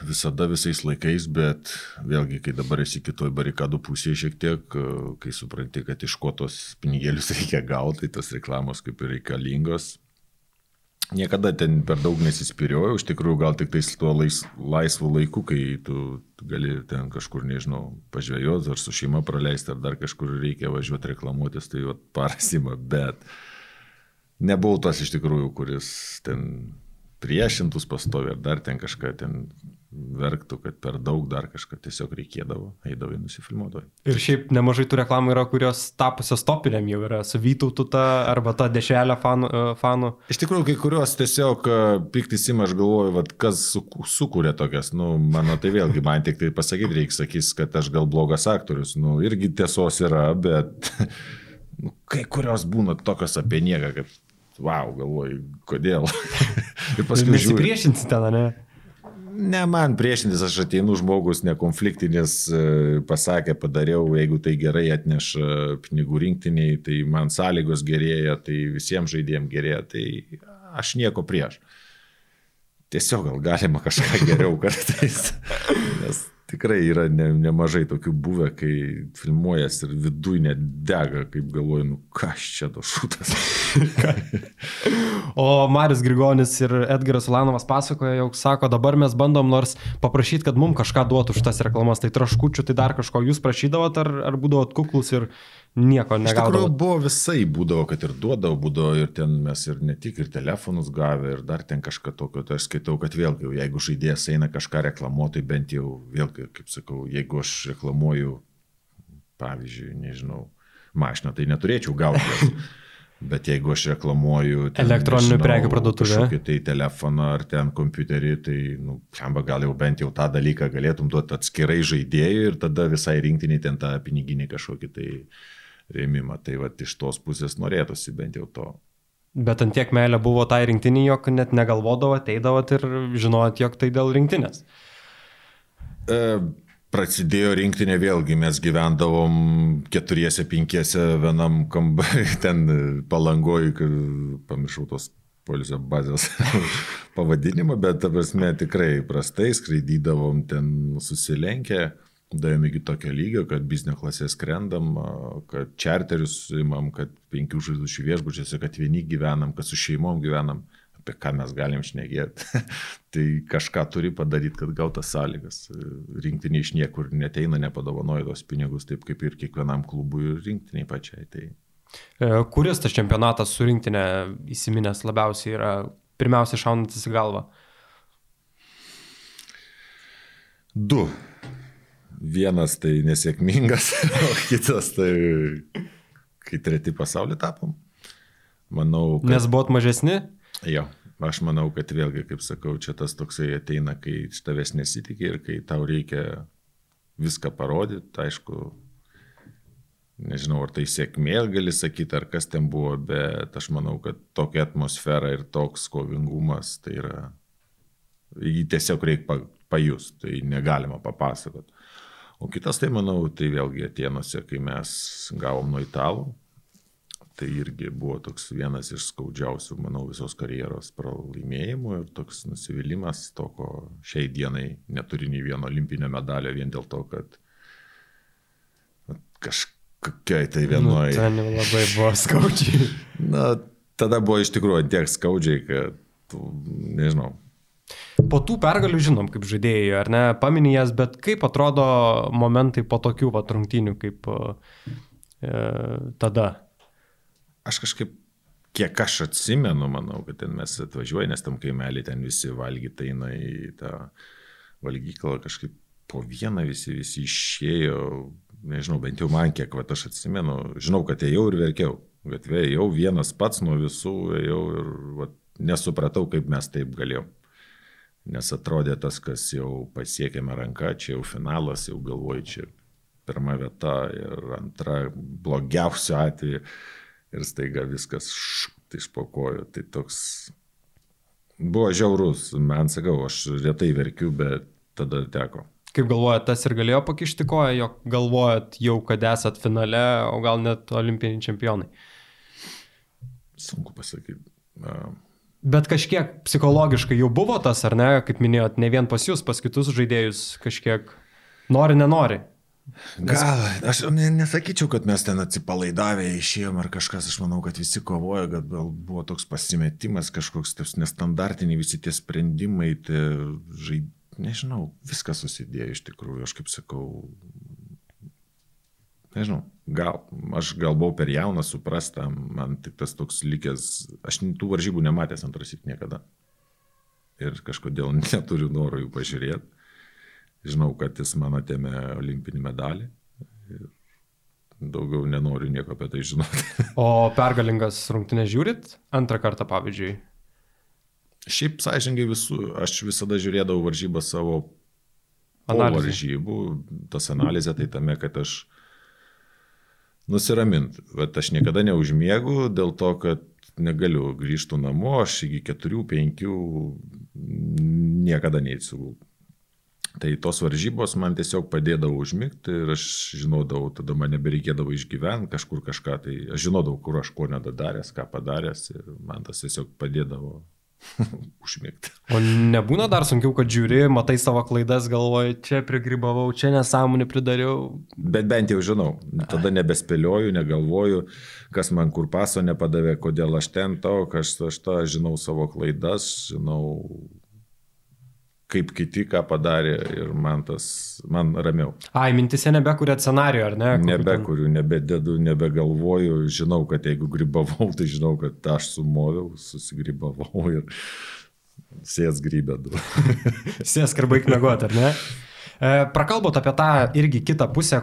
visada visais laikais, bet vėlgi, kai dabar esi kitoj barikadų pusėje šiek tiek, e, kai supranti, kad iš ko tos pinigėlius reikia gauti, tai tos reklamos kaip ir reikalingos. Niekada ten per daug nesispiriojau, iš tikrųjų gal tik tais tuo lais, laisvu laiku, kai tu gali ten kažkur, nežinau, pažvėjoti ar su šeima praleisti, ar dar kažkur reikia važiuoti reklamuotis, tai jau parasima, bet nebuvau tas iš tikrųjų, kuris ten priešintus pastovi ar dar ten kažką ten verktų, kad per daug dar kažką tiesiog reikėdavo, eidavai nusifilmuodavai. Ir šiaip nemažai tų reklamų yra, kurios tapusios topiniam jau yra, su Vytautu ta arba ta dešelė fanų. e, fanų. Iš tikrųjų, kai kuriuos tiesiog piktis ima, aš galvoju, vat, kas su, sukūrė tokias, nu, mano tai vėlgi, man tik tai pasakyti reikia, sakys, kad aš gal blogas aktorius, nu, irgi tiesos yra, bet nu, kai kurios būna tokios apie nieką, kad, wow, galvoju, kodėl. Ir paskui žiūriu. Nesipriešinsi ten, ne? Ne man priešintis, aš ateinu žmogus nekonfliktinis, e, pasakė, padariau, jeigu tai gerai atneša pinigų rinktiniai, tai man sąlygos gerėja, tai visiems žaidėjams gerėja, tai aš nieko prieš. Tiesiog gal galima kažką geriau kartais. Nes tikrai yra ne, nemažai tokių buvę, kai filmuojas ir viduje net dega, kaip galvoju, nu kas čia to šūtas. O Marius Grigonis ir Edgaras Ulanovas pasakoja, jog sako, dabar mes bandom nors paprašyti, kad mums kažką duotų už tas reklamas, tai traškučių, tai dar kažko jūs prašydavot ar, ar būdavot kuklus ir nieko Iš tikrųjų buvo visai, būdavo, kad ir duodavo, būdavo ir ten mes ir ne tik ir telefonus gavę, ir dar ten kažką tokio, tai aš skaitau, kad vėlgi, jeigu žaidėjas eina kažką reklamuoti, tai bent jau, vėlgi, kaip sakau, jeigu aš reklamuoju, pavyzdžiui, nežinau, mašiną, tai neturėčiau gauti. Bet jeigu aš reklamuoju... ten, Elektroninių prekių parduotuvę. Tai telefoną ar ten kompiuterį, tai, nu, čiamba gal jau bent jau tą dalyką galėtum duoti atskirai žaidėjui ir tada visai rinktiniai ten tą piniginį kažkokį tai rėmimą. Tai va iš tos pusės norėtųsi bent jau to. Bet ant tiek meilė buvo tai rinktinį, jog net negalvodavot, eidavot ir žinojot, jog tai dėl rinktinės. E, prasidėjo rinktinė vėlgi, mes gyvendavom keturiese, penkiese vienam kambarį, ten palangoj, pamiršau tos polisio bazės pavadinimą, bet ta prasme tikrai prastai skraidydavom ten susilenkę. Davėme iki tokio lygio, kad biznio klasės skrendam, kad čarterius imam, kad penkių žvaigždučių viešbučiuose, kad vieni gyvenam, kad su šeimom gyvenam, apie ką mes galim šnekėti. tai kažką turi padaryti, kad gautas sąlygas. Rinktinė iš niekur neteina, nepadovanoja tos pinigus, taip kaip ir kiekvienam klubui ir rinktiniai pačiai. Tai E, Kuris tas čempionatas su rinktinė įsiminęs labiausiai yra pirmiausia šaunantis į galvą? du. Vienas tai nesėkmingas, o kitas tai kai treti pasaulį tapom. Manau, kad... Nes buvot mažesni? Jo, aš manau, kad vėlgi, kaip sakau, čia tas toksai ateina, kai iš tavęs nesitikė ir kai tau reikia viską parodyti, tai aišku, nežinau, ar tai sėkmė gali sakyti, ar kas ten buvo, bet aš manau, kad tokia atmosfera ir toks kovingumas, tai yra, jį tiesiog reikia pajus, tai negalima papasakoti. O kitas, tai manau, tai vėlgi atėnuose, kai mes gavom nuo italų, tai irgi buvo toks vienas iš skaudžiausių, manau, visos karjeros pralaimėjimų ir toks nusivylimas to, ko šiai dienai neturi nei vieno olimpinio medalio vien dėl to, kad kažkokiai tai vienoje. Nu, ten labai buvo skaudžiai. Na, tada buvo iš tikrųjų tiek skaudžiai, kad, nežinau, Po tų pergalių žinom, kaip žaidėjai, ar ne, paminėjęs, bet kaip atrodo momentai po tokių va rungtynių kaip e, tada? Aš kažkaip, kiek aš atsimenu, manau, kad ten mes atvažiuojame, nes tam kaimelį ten visi valgyti eina į tą valgyklą, kažkaip po vieną visi, visi išėjo, nežinau, bent jau man kiek, va, aš atsimenu, žinau, kad ėjau ir verkiau. Gatvė ėjau vienas pats nuo visų, ėjau ir va, nesupratau, kaip mes taip galėjom. Nes atrodė tas, kas jau pasiekėme ranką, čia jau finalas, jau galvoju, čia pirma vieta ir antra blogiausiu atveju. Ir staiga viskas št išpakojo. Tai toks buvo žiaurus. Man sakau, aš retai verkiu, bet tada teko. Kaip galvojat, tas ir galėjo pakišti koją, jog galvojat jau, kad esat finale, o gal net olimpiniai čempionai? Sunku pasakyti. Uh, Bet kažkiek psichologiškai jau buvo tas, ar ne, kaip minėjot, ne vien pas jūs, pas kitus žaidėjus kažkiek nori, nenori. Nes... Gal, aš ne, nesakyčiau, kad mes ten atsipalaidavę išėjom ar kažkas, aš manau, kad visi kovojo, kad gal buvo toks pasimetimas, kažkoks tas nestandartiniai visi tie sprendimai, tie žaidėjai, nežinau, viskas susidėjo iš tikrųjų, aš kaip sakau, nežinau, gal, aš gal buvau per jaunas suprasta, man tik tas toks likęs, aš tų varžybų nematęs antrasit niekada. Ir kažkodėl neturiu noro jų pažiūrėti. Žinau, kad jis man atėmė olimpinį medalį. Ir daugiau nenoriu nieko apie tai žinoti. O pergalingas rungtynės žiūrit antrą kartą, pavyzdžiui? Šiaip sąžininkai visų, aš visada žiūrėdavau varžybą savo Analizė. varžybų, tas analizė tai tame, kad aš nusiraminti. Bet aš niekada neužmiegu dėl to, kad negaliu grįžti namo, aš iki 4-5 niekada neįsigul. Tai tos varžybos man tiesiog padėdavo užmigti ir aš žinodavau, tada man nebereikėdavo išgyventi kažkur kažką, tai aš žinodavau, kur aš ko nedadaręs, ką padaręs ir man tas tiesiog padėdavo užmigti. O nebūna dar sunkiau, kad žiūri, matai savo klaidas, galvoji, čia prigrybavau, čia nesąmonį pridariau. Bet bent jau žinau, tada nebespėlioju, negalvoju, kas man kur paso nepadavė, kodėl aš ten to, aš, aš tą žinau savo klaidas, žinau kaip kiti ką padarė ir man tas, man ramiau. Ai, mintise nebekuriat scenarijų, ar ne? Kokiu Nebekuriu, nebededu, nebegalvoju, žinau, kad jeigu grybavau, tai žinau, kad aš sumoviau, susigrybavau ir sės grybę du. Sėsk ir baig mėgoti, ar ne? E, prakalbot apie tą irgi kitą pusę,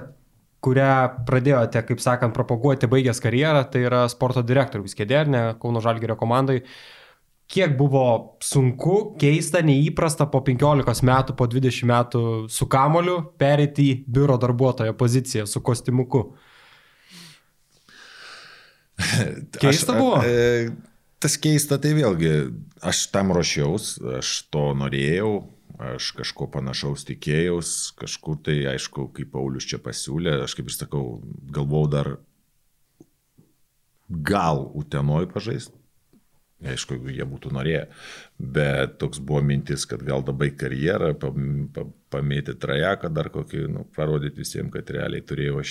kurią pradėjote, kaip sakant, propaguoti baigęs karjerą, tai yra sporto direktorius ne, Kauno Žalgerio komandai. Kiek buvo sunku, keista, neįprasta po 15 metų, po 20 metų su kamoliu perėti į biuro darbuotojo poziciją su kostiumuku? Keista Aš- buvo? e, Tas keista, tai vėlgi, aš tam ruošiaus, aš to norėjau, aš kažko panašaus tikėjaus, kažkur tai, aišku, kaip Paulius čia pasiūlė, aš kaip ir sakau, galvau dar gal Utenoj pažaisti. Aišku, jeigu jie būtų norėję, bet toks buvo mintis, kad gal dabar karjerą, pam- pa- pamėti trajeką dar kokį, nu, parodyti visiems, kad realiai turėjau.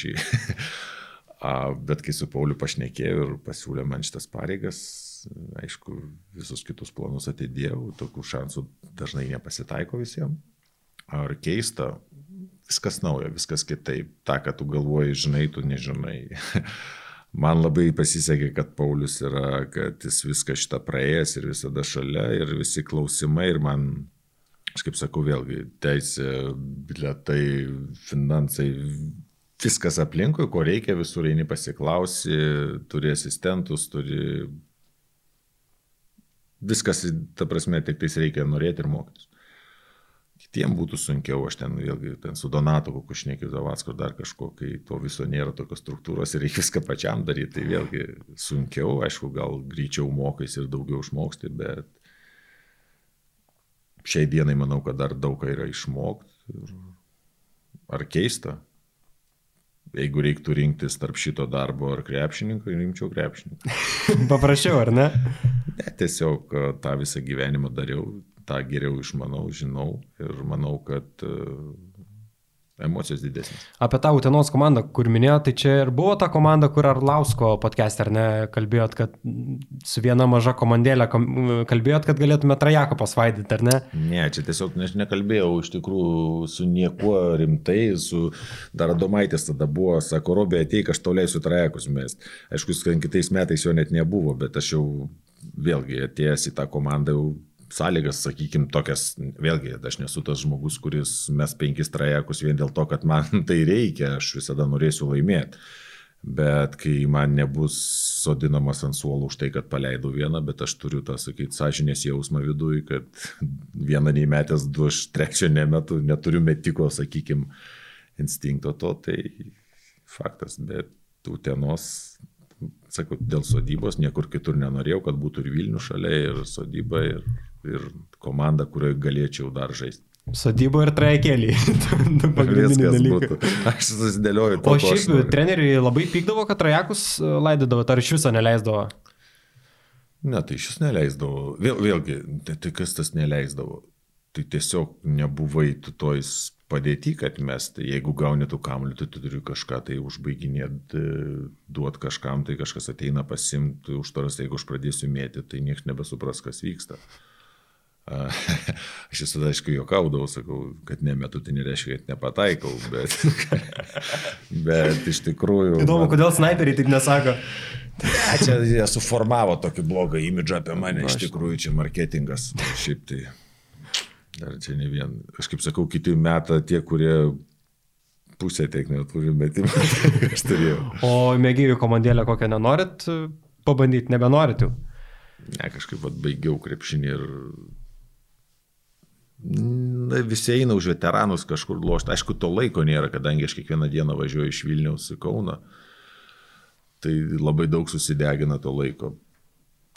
A, Bet kai su Pauliu pašnekėjau ir pasiūlė man šitas pareigas, aišku, visus kitus planus atidėjau, tokių šansų dažnai nepasitaiko visiems. Ar keista, viskas nauja, viskas kitaip. Ta, ką tu galvoji, žinai, tu nežinai. Man labai pasisekė, kad Paulius yra, kad jis viską šitą praėjęs ir visada šalia ir visi klausimai ir man, aš kaip sakau, vėlgi, teisė, biletai, finansai, viskas aplinkui, ko reikia, visur eini pasiklausi, turi asistentus, turi... Viskas, ta prasme, tik tais reikia norėti ir mokytis. Kitiems būtų sunkiau, aš ten vėlgi ten su Donatu, kokiu šnekiu Zavacku, dar kažko, kai to viso nėra tokios struktūros ir reikia viską pačiam daryti, tai vėlgi sunkiau, aišku, gal greičiau mokais ir daugiau išmoksti, bet šiai dienai manau, kad dar daug ką yra išmokti. Ir... Ar keista? Jeigu reiktų rinktis tarp šito darbo ar krepšininko, rinkčiau krepšininką. Paprašiau, ar ne? Ne, tiesiog e, tą visą gyvenimą dariau, tą geriau išmanau, žinau ir manau, kad uh, emocijos didesnės. Apie tą Utenos komandą, kur minėjot, tai čia ir buvo ta komanda, kur Arlausko podcast, ar ne, kalbėjot, kad su viena maža komandėlė kom- kalbėjot, kad galėtume trajako pasvaidyti, ar ne? Ne, čia tiesiog aš nekalbėjau iš tikrųjų su niekuo rimtai, su dar Adomaitis tada buvo, sako, Robė, ateik, aš tau leisiu trajekus mest. Aišku, kitais metais jo net nebuvo, bet aš jau vėlgi atėjęs į tą komandą jau sąlygas, sakykime, tokias, vėlgi, aš nesu tas žmogus, kuris mes penkis trajekus vien dėl to, kad man tai reikia, aš visada norėsiu laimėti. Bet kai man nebus sodinamas ant suolo už tai, kad paleidau vieną, bet aš turiu tą, sakyti, sąžinės jausmą viduje, kad vieną neįmetęs, du aš trečio nemetu, neturiu metiko, sakykime, instinkto to, tai faktas, bet tų tenos sakau, dėl sodybos niekur kitur nenorėjau, kad būtų ir Vilnių šalia, ir sodyba, ir, ir komanda, kurioje galėčiau dar žaisti. Sodybo ir trajekėlį. Viskas būtų. Aš susidėlioju. O šiaip treneriai labai pykdavo, kad trajekus e, laidydavo, ar iš viso neleisdavo? Ne, tai šis neleisdavo. Vėl, vėlgi, tai, tai kas tas neleisdavo? Tai tiesiog nebuvai tu toj padėti, kad mes, tai jeigu gauni tų kamuolių, tai tu turi kažką tai užbaiginėti, duot kažkam, tai kažkas ateina pasimti užtaras, jeigu aš pradėsiu mėti, tai niekas nebesupras, kas vyksta. Aš visada, aišku, juokaudavau, sakau, kad nemetu, tai nereiškia, kad nepataikau, bet, bet iš tikrųjų... Įdomu, man... kodėl snaiperiai taip nesako. Ne, čia jie suformavo tokį blogą imidžą apie mane, iš tikrųjų čia marketingas. Šiaip tai Dar čia ne vien. Aš kaip sakau, kiti metą tie, kurie pusę tiek neturi metimą, aš turėjau. O mėgėjų komandėlę kokią nenorit pabandyti, nebenorit jau? Ne, kažkaip vat, baigiau krepšinį ir na, visi eina už veteranus kažkur lošti. Aišku, to laiko nėra, kadangi aš kiekvieną dieną važiuoju iš Vilniaus į Kauną. Tai labai daug susidegina to laiko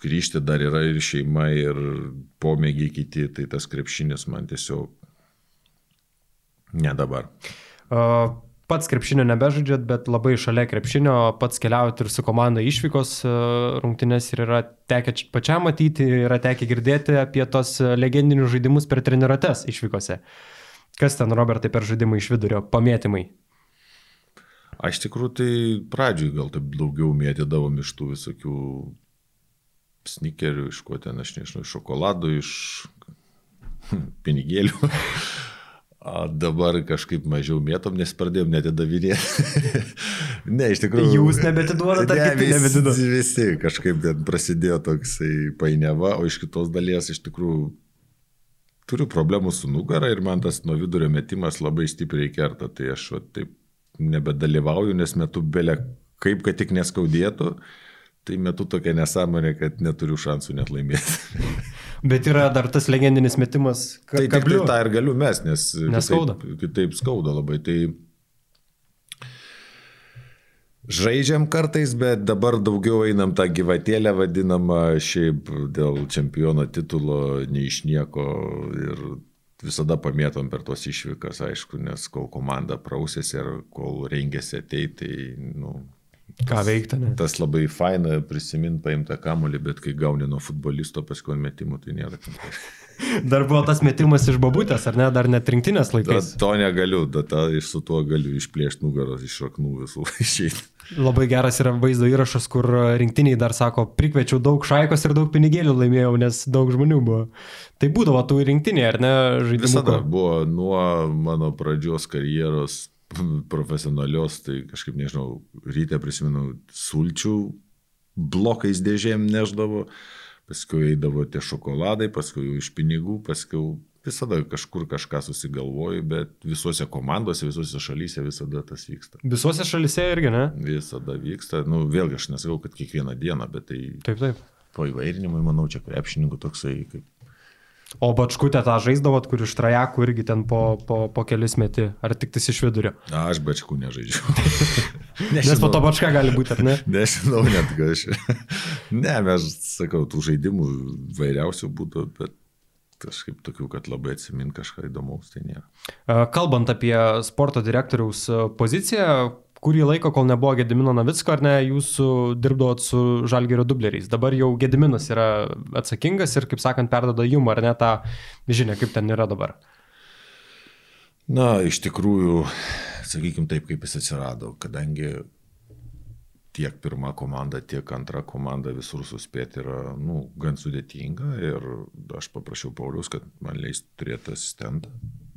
grįžti dar yra ir šeima, ir pomėgiai kiti, tai tas krepšinis man tiesiog ne dabar. Uh, pats krepšinio nebežaidžiat, bet labai šalia krepšinio pats keliaujat ir su komanda išvykos rungtynės ir yra tekę pačiam matyti, yra tekę girdėti apie tos legendinius žaidimus per treniruotės išvykose. Kas ten, Robertai, per žaidimą iš vidurio, pamėtymai? Aš tikrųjų tai pradžiui gal taip daugiau mėtydavom iš tų visokių snikerių, iš ko ten, aš nežinau, iš šokoladų, iš pinigėlių. O dabar kažkaip mažiau mėtom, nes pradėjom netidavinėti. ne, iš tikrųjų. Jūs nebetiduodate, ne, vis, visi, visi kažkaip prasidėjo toksai painiava, o iš kitos dalies iš tikrųjų turiu problemų su nugara ir man tas nuo vidurio metimas labai stipriai kerta, tai aš va, taip nebedalyvauju, nes metu belė kaip, kad tik neskaudėtų tai metu tokia nesąmonė, kad neturiu šansų net laimėti. Bet yra dar tas legendinis metimas. Ka tai tik tai tą ir galiu mes, nes neskauda. Kitaip, kitaip skauda labai. Tai žaidžiam kartais, bet dabar daugiau einam tą gyvatėlę vadinamą šiaip dėl čempiono titulo nei iš nieko ir visada pamėtom per tos išvykas, aišku, nes kol komanda prausėsi ir kol rengėsi ateiti, tai, nu, Ką veikti, ne? Tas labai faina prisiminti paimtą kamolį, bet kai gauni nuo futbolisto paskui metimų, tai nėra. Dar buvo tas metimas iš babutės, ar ne, dar net rinktinės laikais? Da, to negaliu, da, ta, su tuo galiu išplėšti nugaros iš šaknų visų išeiti. Labai geras yra vaizdo įrašas, kur rinktiniai dar sako, prikviečiau daug šaikos ir daug pinigėlių laimėjau, nes daug žmonių buvo. Tai būdavo tų rinktiniai, ar ne, žaidimai? Visada buvo nuo mano pradžios karjeros profesionalios, tai kažkaip nežinau, ryte prisimenu, sulčių blokais dėžėm neždavo, paskui eidavo tie šokoladai, paskui iš pinigų, paskui visada kažkur kažką susigalvoju, bet visuose komandose, visuose šalyse visada tas vyksta. Visuose šalyse irgi, ne? Visada vyksta, nu vėlgi aš nesakau, kad kiekvieną dieną, bet tai... Taip, taip. Po įvairinimui, manau, čia krepšininkų toksai kaip O bačkutę tą žaisdavot, kur iš trajakų irgi ten po, po, po kelis meti, ar tik tais iš vidurio? Na, aš bačkų nežaidžiu. Nes po to bačka gali būti, ar ne? Nežinau net, ką aš. ne, mes, sakau, tų žaidimų vairiausių būtų, bet kažkaip tokių, kad labai atsimint kažką įdomaus, tai nėra. Kalbant apie sporto direktoriaus poziciją, kurį laiką, kol nebuvo Gedimino Navicko, ar ne, jūs dirbdavot su Žalgerio dubleriais. Dabar jau Gediminas yra atsakingas ir, kaip sakant, perdada jum, ar ne, tą žinią, kaip ten yra dabar. Na, iš tikrųjų, sakykime taip, kaip jis atsirado, kadangi tiek pirma komanda, tiek antra komanda visur suspėti yra, nu, gan sudėtinga ir aš paprašiau Paulius, kad man leistų turėti asistentą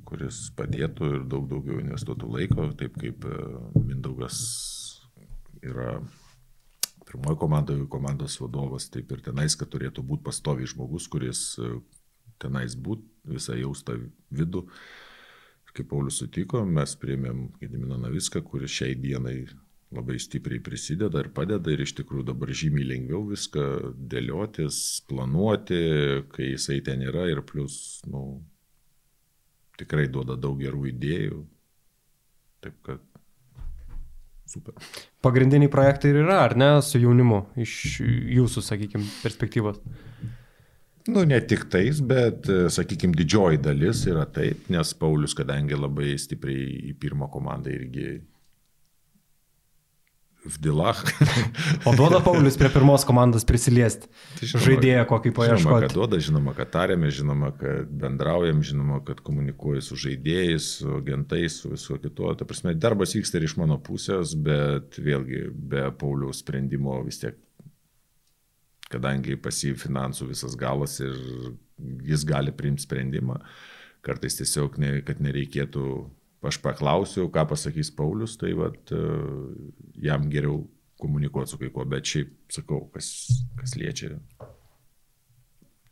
kuris padėtų ir daug daugiau investuotų laiko, taip kaip e, Mindaugas yra pirmoji komandoje komandos vadovas, taip ir tenais, kad turėtų būti pastoviai žmogus, kuris e, tenais būti, visą jaustą vidų. Kai Paulius sutiko, mes priėmėm Gediminą Naviską, kuris šiai dienai labai stipriai prisideda ir padeda ir iš tikrųjų dabar žymiai lengviau viską dėliotis, planuoti, kai jisai ten yra ir plus, nu, tikrai duoda daug gerų idėjų. Taip kad super. Pagrindiniai projektai ir yra, ar ne, su jaunimu, iš jūsų, sakykime, perspektyvos. Nu, ne tik tais, bet, sakykime, didžioji dalis yra taip, nes Paulius, kadangi labai stipriai į pirmą komandą irgi Vdilach. o duoda Paulius prie pirmos komandos prisiliesti. Tai žinoma, žaidėją kokį paieškoti. Žinoma, kad duoda, žinoma, kad tarėme, žinoma, kad bendraujam, žinoma, kad komunikuoju su žaidėjais, su agentais, su visu kitu. Ta prasme, darbas vyksta ir iš mano pusės, bet vėlgi be Pauliaus sprendimo vis tiek, kadangi pasi finansų visas galas ir jis gali priimti sprendimą, kartais tiesiog, ne, kad nereikėtų aš paklausiu, ką pasakys Paulius, tai vat, e, jam geriau komunikuoti su kai kuo, bet šiaip sakau, kas, kas liečia,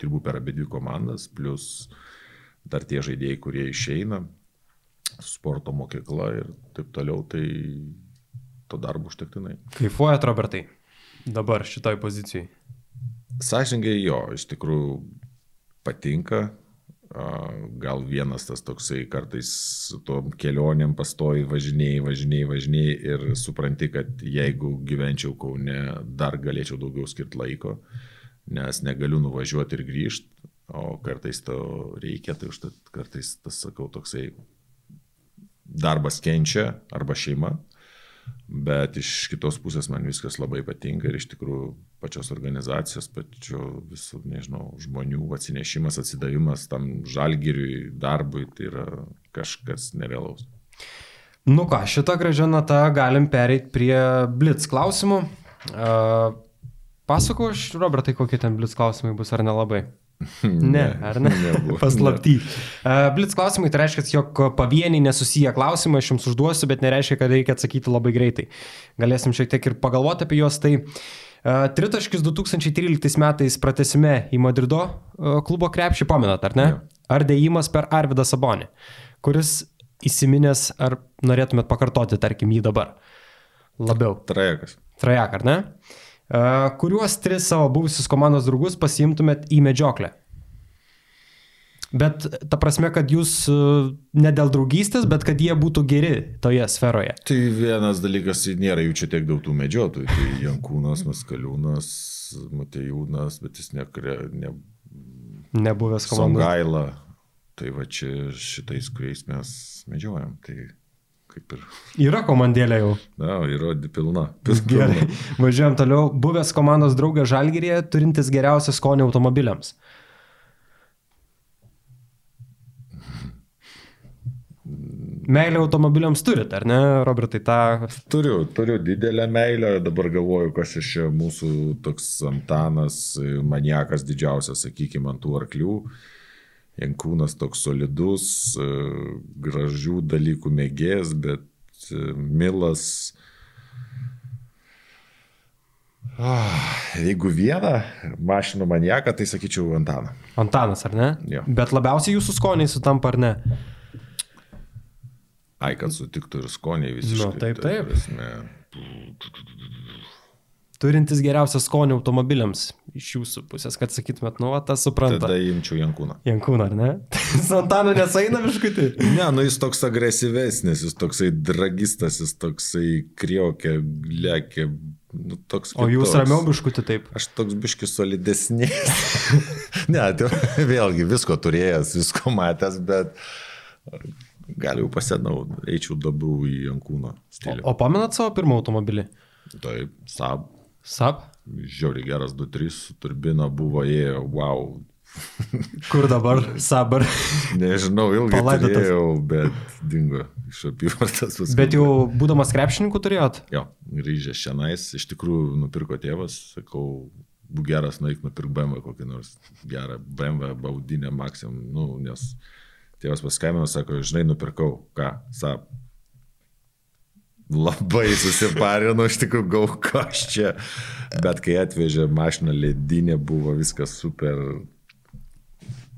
dirbu per abi dvi komandas, plus dar tie žaidėjai, kurie išeina, sporto mokykla ir taip toliau, tai to darbo užtektinai. Kaifuojat, Robertai, dabar šitoj pozicijai? Sąžininkai jo, iš tikrųjų patinka, gal vienas tas toksai kartais su tom kelionėm pastoji važinėjai, važinėjai, važinėjai ir supranti, kad jeigu gyvenčiau Kaune, dar galėčiau daugiau skirti laiko, nes negaliu nuvažiuoti ir grįžti, o kartais to reikia, tai užtat kartais tas, sakau, toksai darbas kenčia arba šeima. Bet iš kitos pusės man viskas labai patinka ir iš tikrųjų pačios organizacijos, pačių visų, nežinau, žmonių atsinešimas, atsidavimas tam žalgiriui, darbui, tai yra kažkas nerealaus. Nu ką, šitą gražią natą galim pereiti prie blitz klausimų. Uh, Pasakau, Robertai, kokie ten blitz klausimai bus ar nelabai? Ne, ar ne? Paslapty. Uh, Blitz klausimai tai reiškia, jog pavieniai nesusiję klausimai aš jums užduosiu, bet nereiškia, kad reikia atsakyti labai greitai. Galėsim šiek tiek ir pagalvoti apie juos. Tai uh, tritaškis 2013 metais pratesime į Madrido klubo krepšį, pamenat, ar ne? Ja. Ar dėjimas per Arvidą Sabonį, kuris įsiminęs, ar norėtumėt pakartoti, tarkim, jį dabar? Labiau. Trajekas. Trajek, ar ne? Uh, kuriuos tris savo buvusius komandos draugus pasiimtumėt į medžioklę? Bet ta prasme, kad jūs ne dėl draugystės, bet kad jie būtų geri toje sferoje. Tai vienas dalykas, tai nėra jų čia tiek daug tų medžiotojų. Tai Jankūnas, Maskaliūnas, Matejūnas, bet jis nekre, ne, nebuvęs komandos. Songaila. Tai va čia šitais, kuriais mes medžiojam. Tai kaip ir. Yra komandėlė jau. Na, yra pilna. Gerai. Važiuojam toliau. Buvęs komandos draugas Žalgirėje, turintis geriausią skonį automobiliams. Meilę automobiliams turit, ar ne, Robertai, tą... Turiu, turiu didelę meilę, dabar galvoju, kas iš mūsų toks Antanas, maniakas didžiausias, sakykime, ant tų arklių. Uh, Jankūnas toks solidus, e, gražių dalykų mėgėjas, bet e, Milas. Ah, jeigu vieną mašinų maniaką, tai sakyčiau Antaną. Antanas, ar ne? Jo. Bet labiausiai jūsų skoniai sutampa, ar ne? Ai, kad sutiktų ir skoniai visiškai. Nu, taip, taip. Prasme, turintis geriausią skonį automobiliams iš jūsų pusės, kad sakytumėt, nu, tas supranta. Tada imčiau Jankūną. Jankūną, ar ne? Santana nesaina viškutį. Ne, nu jis toks agresyvesnis, jis toksai dragistas, jis toksai kriokė, lėkė. Nu, toks o jūs toks. ramiau biškutį taip? Aš toks biškis solidesnės. ne, tai vėlgi visko turėjęs, visko matęs, bet gal jau pasėdau, eičiau dabar į Jankūną stilių. O, o pamenat savo pirmą automobilį? Taip, Saab. Sab? Žiauri geras 2-3 su turbina buvo ėjo, wow. Kur dabar Sabar? Nežinau, ilgai Palaidotas. turėjau, bet dingo iš apyvartas. Bet jau būdamas krepšininku turėjot? Jo, grįžęs šiandien, iš tikrųjų nupirko tėvas, sakau, būk geras, nueik nupirk BMW kokį nors gerą BMW, baudinę maksimum, nu, nes tėvas paskambino, sako, žinai, nupirkau, ką, sap, labai susiparino, iš tikrųjų gau kas čia. Bet kai atvežė mašiną ledinė, buvo viskas super.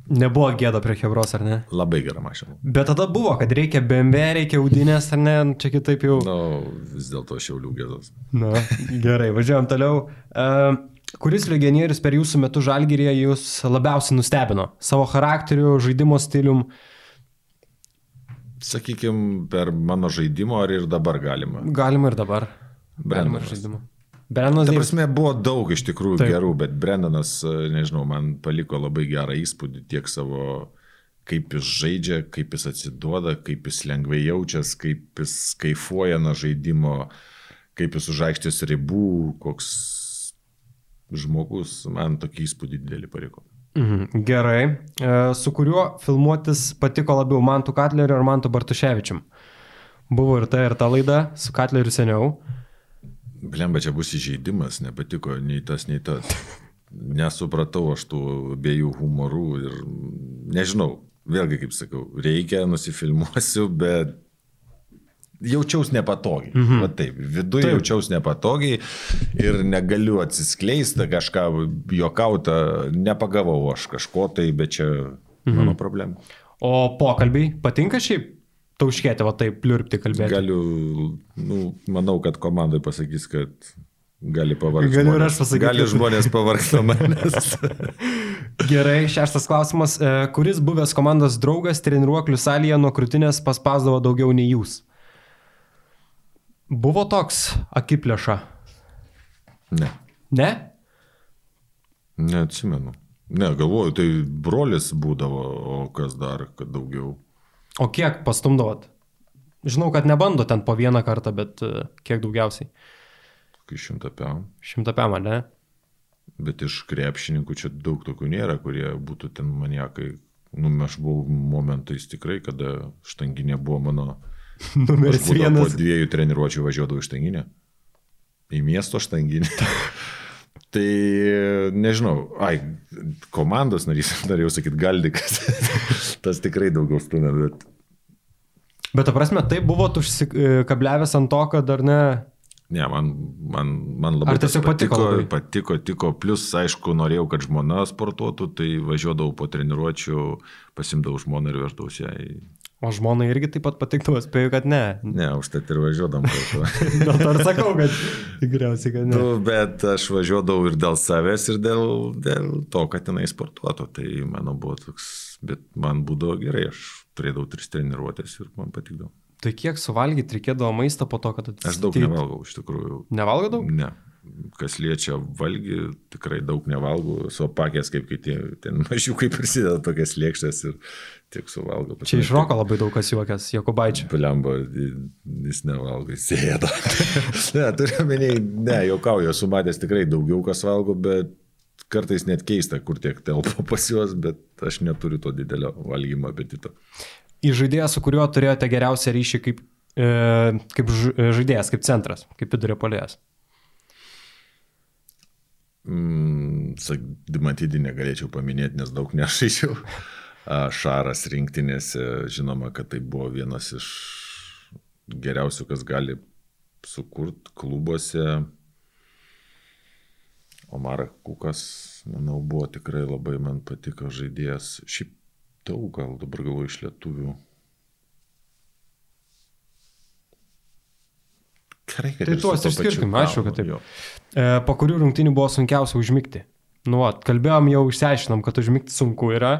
Nebuvo gėda prie Hebros, ar ne? Labai gera mašina. Bet tada buvo, kad reikia BMW, reikia audinės, ar ne, čia kitaip jau. Na, nu, vis dėlto šiaulių gėdas. Na, gerai, važiuojam toliau. Uh, kuris legionierius per jūsų metu žalgyrėje jūs labiausiai nustebino? Savo charakteriu, žaidimo stilium? Sakykime, per mano žaidimo ar ir dabar galima? Galima ir dabar. Galima ir žaidimo. Brendanas Ta prasme, buvo daug iš tikrųjų Taip. Gerų, bet Brendanas, e, nežinau, man paliko labai gerą įspūdį tiek savo, kaip jis žaidžia, kaip jis atsiduoda, kaip jis lengvai jaučiasi, kaip jis kaifuoja nuo žaidimo, kaip jis už aikštės ribų, koks žmogus, man tokį įspūdį didelį paliko. Mhm, gerai. E, su kuriuo filmuotis patiko labiau Mantu Katleriu ar Mantu Bartuševičium? Buvo ir ta, ir ta laida su Katleriu seniau. Blemba, čia bus įžeidimas, nepatiko nei tas, nei tas. Nesupratau aš tų abiejų humorų ir nežinau, vėlgi kaip sakau, reikia, nusifilmuosiu, bet jaučiausi nepatogiai. Mhm. Va taip, viduje taip. jaučiausi nepatogiai ir negaliu atsiskleisti kažką juokauti, nepagavau aš kažko tai, bet čia mhm. mano problema. O pokalbiai patinka šiaip? Tauškėti, va taip, pliurpti kalbėti. Galiu, nu, manau, kad komandai pasakys, kad gali pavargti. Galiu ir žmonės. aš pasakyti. Gali žmonės pavargti manęs. Gerai, šeštas klausimas. E, Kuris buvęs komandos draugas treniruoklių salėje nuo krūtinės paspausdavo daugiau nei jūs? Buvo toks akiplėša? ne, Ne? neatsimenu. Ne, galvoju, tai brolis būdavo, o kas dar, kad daugiau. O kiek pastumdavot? Žinau, kad nebando ten po vieną kartą, bet e, kiek daugiausiai? Kai. Šimtą pėmą, ne? Bet iš krepšininkų čia daug tokių nėra, kurie būtų ten maniakai. Nu, aš buvau momentais tikrai, kada štanginė buvo mano... Numeris Aš vienas. Po dviejų treniruočių važiuodavau iš štanginę. Į miesto štanginę. tai nežinau, ai, komandos narys, norėjau sakyti, galdikas. Tas tikrai daugiau stumia, bet Bet ta prasme, tai buvo užsikabliavęs ant to, kad dar ne... Ne, man, man, man labai Ar tiesiog tas patiko labai? patiko, tiko. Plus, aišku, norėjau, kad žmona sportuotų, tai važiuodavau po treniruočių, pasimdavau žmoną ir veždavau ją į... O žmonai irgi taip pat patikdavo, spėju, kad ne. Ne, užtat ir važiuodam kartu. To ir sakau, kad tikriausiai, kad ne. nu, bet aš važiuodavau ir dėl savęs, ir dėl, dėl to, kad jinai sportuotų. Tai mano buvo toks, bet man būdavo gerai, aš turėdavau tris treniruotės ir man patikdavo. Tai kiek suvalgyti reikėdavo maisto po to, kad Aš daug nevalgau, iš tikrųjų. Nevalgo daug? Ne. Kas liečia valgį, tikrai daug nevalgau, su opakės kaip kiti, ten mažiukai prisideda tokias lėkštės ir tiek suvalgo. Čia iš roko labai daug kas juokęs, Jokubaičio. Pilemba, jis nevalgo, jis sėda. ne, turiu meniai, ne, juokauju, esu matęs tikrai daugiau kas valgo, bet kartais net keista, kur tiek telpa pas juos, bet aš neturiu to didelio valgymo apetito. Į žaidėją, su kuriuo turėjote geriausią ryšį kaip, e, kaip e, žaidėjas, kaip centras, kaip vidurio polėjas. Mm, Dimatydį negalėčiau paminėti, nes daug nežaidžiau. A, Šaras rinktinėse, žinoma, kad tai buvo vienas iš geriausių, kas gali sukurti klubuose. Omar Kukas, manau, buvo tikrai labai man patiko žaidėjas. Šiaip daug gal dabar galvoju iš lietuvių. Gerai, kad Tai tuos išskirkim, aišku, kad taip. jo. E, po kurių rungtynių buvo sunkiausia užmigti? Nu, kalbėjom jau, išsiaiškinom, kad užmigti sunku yra,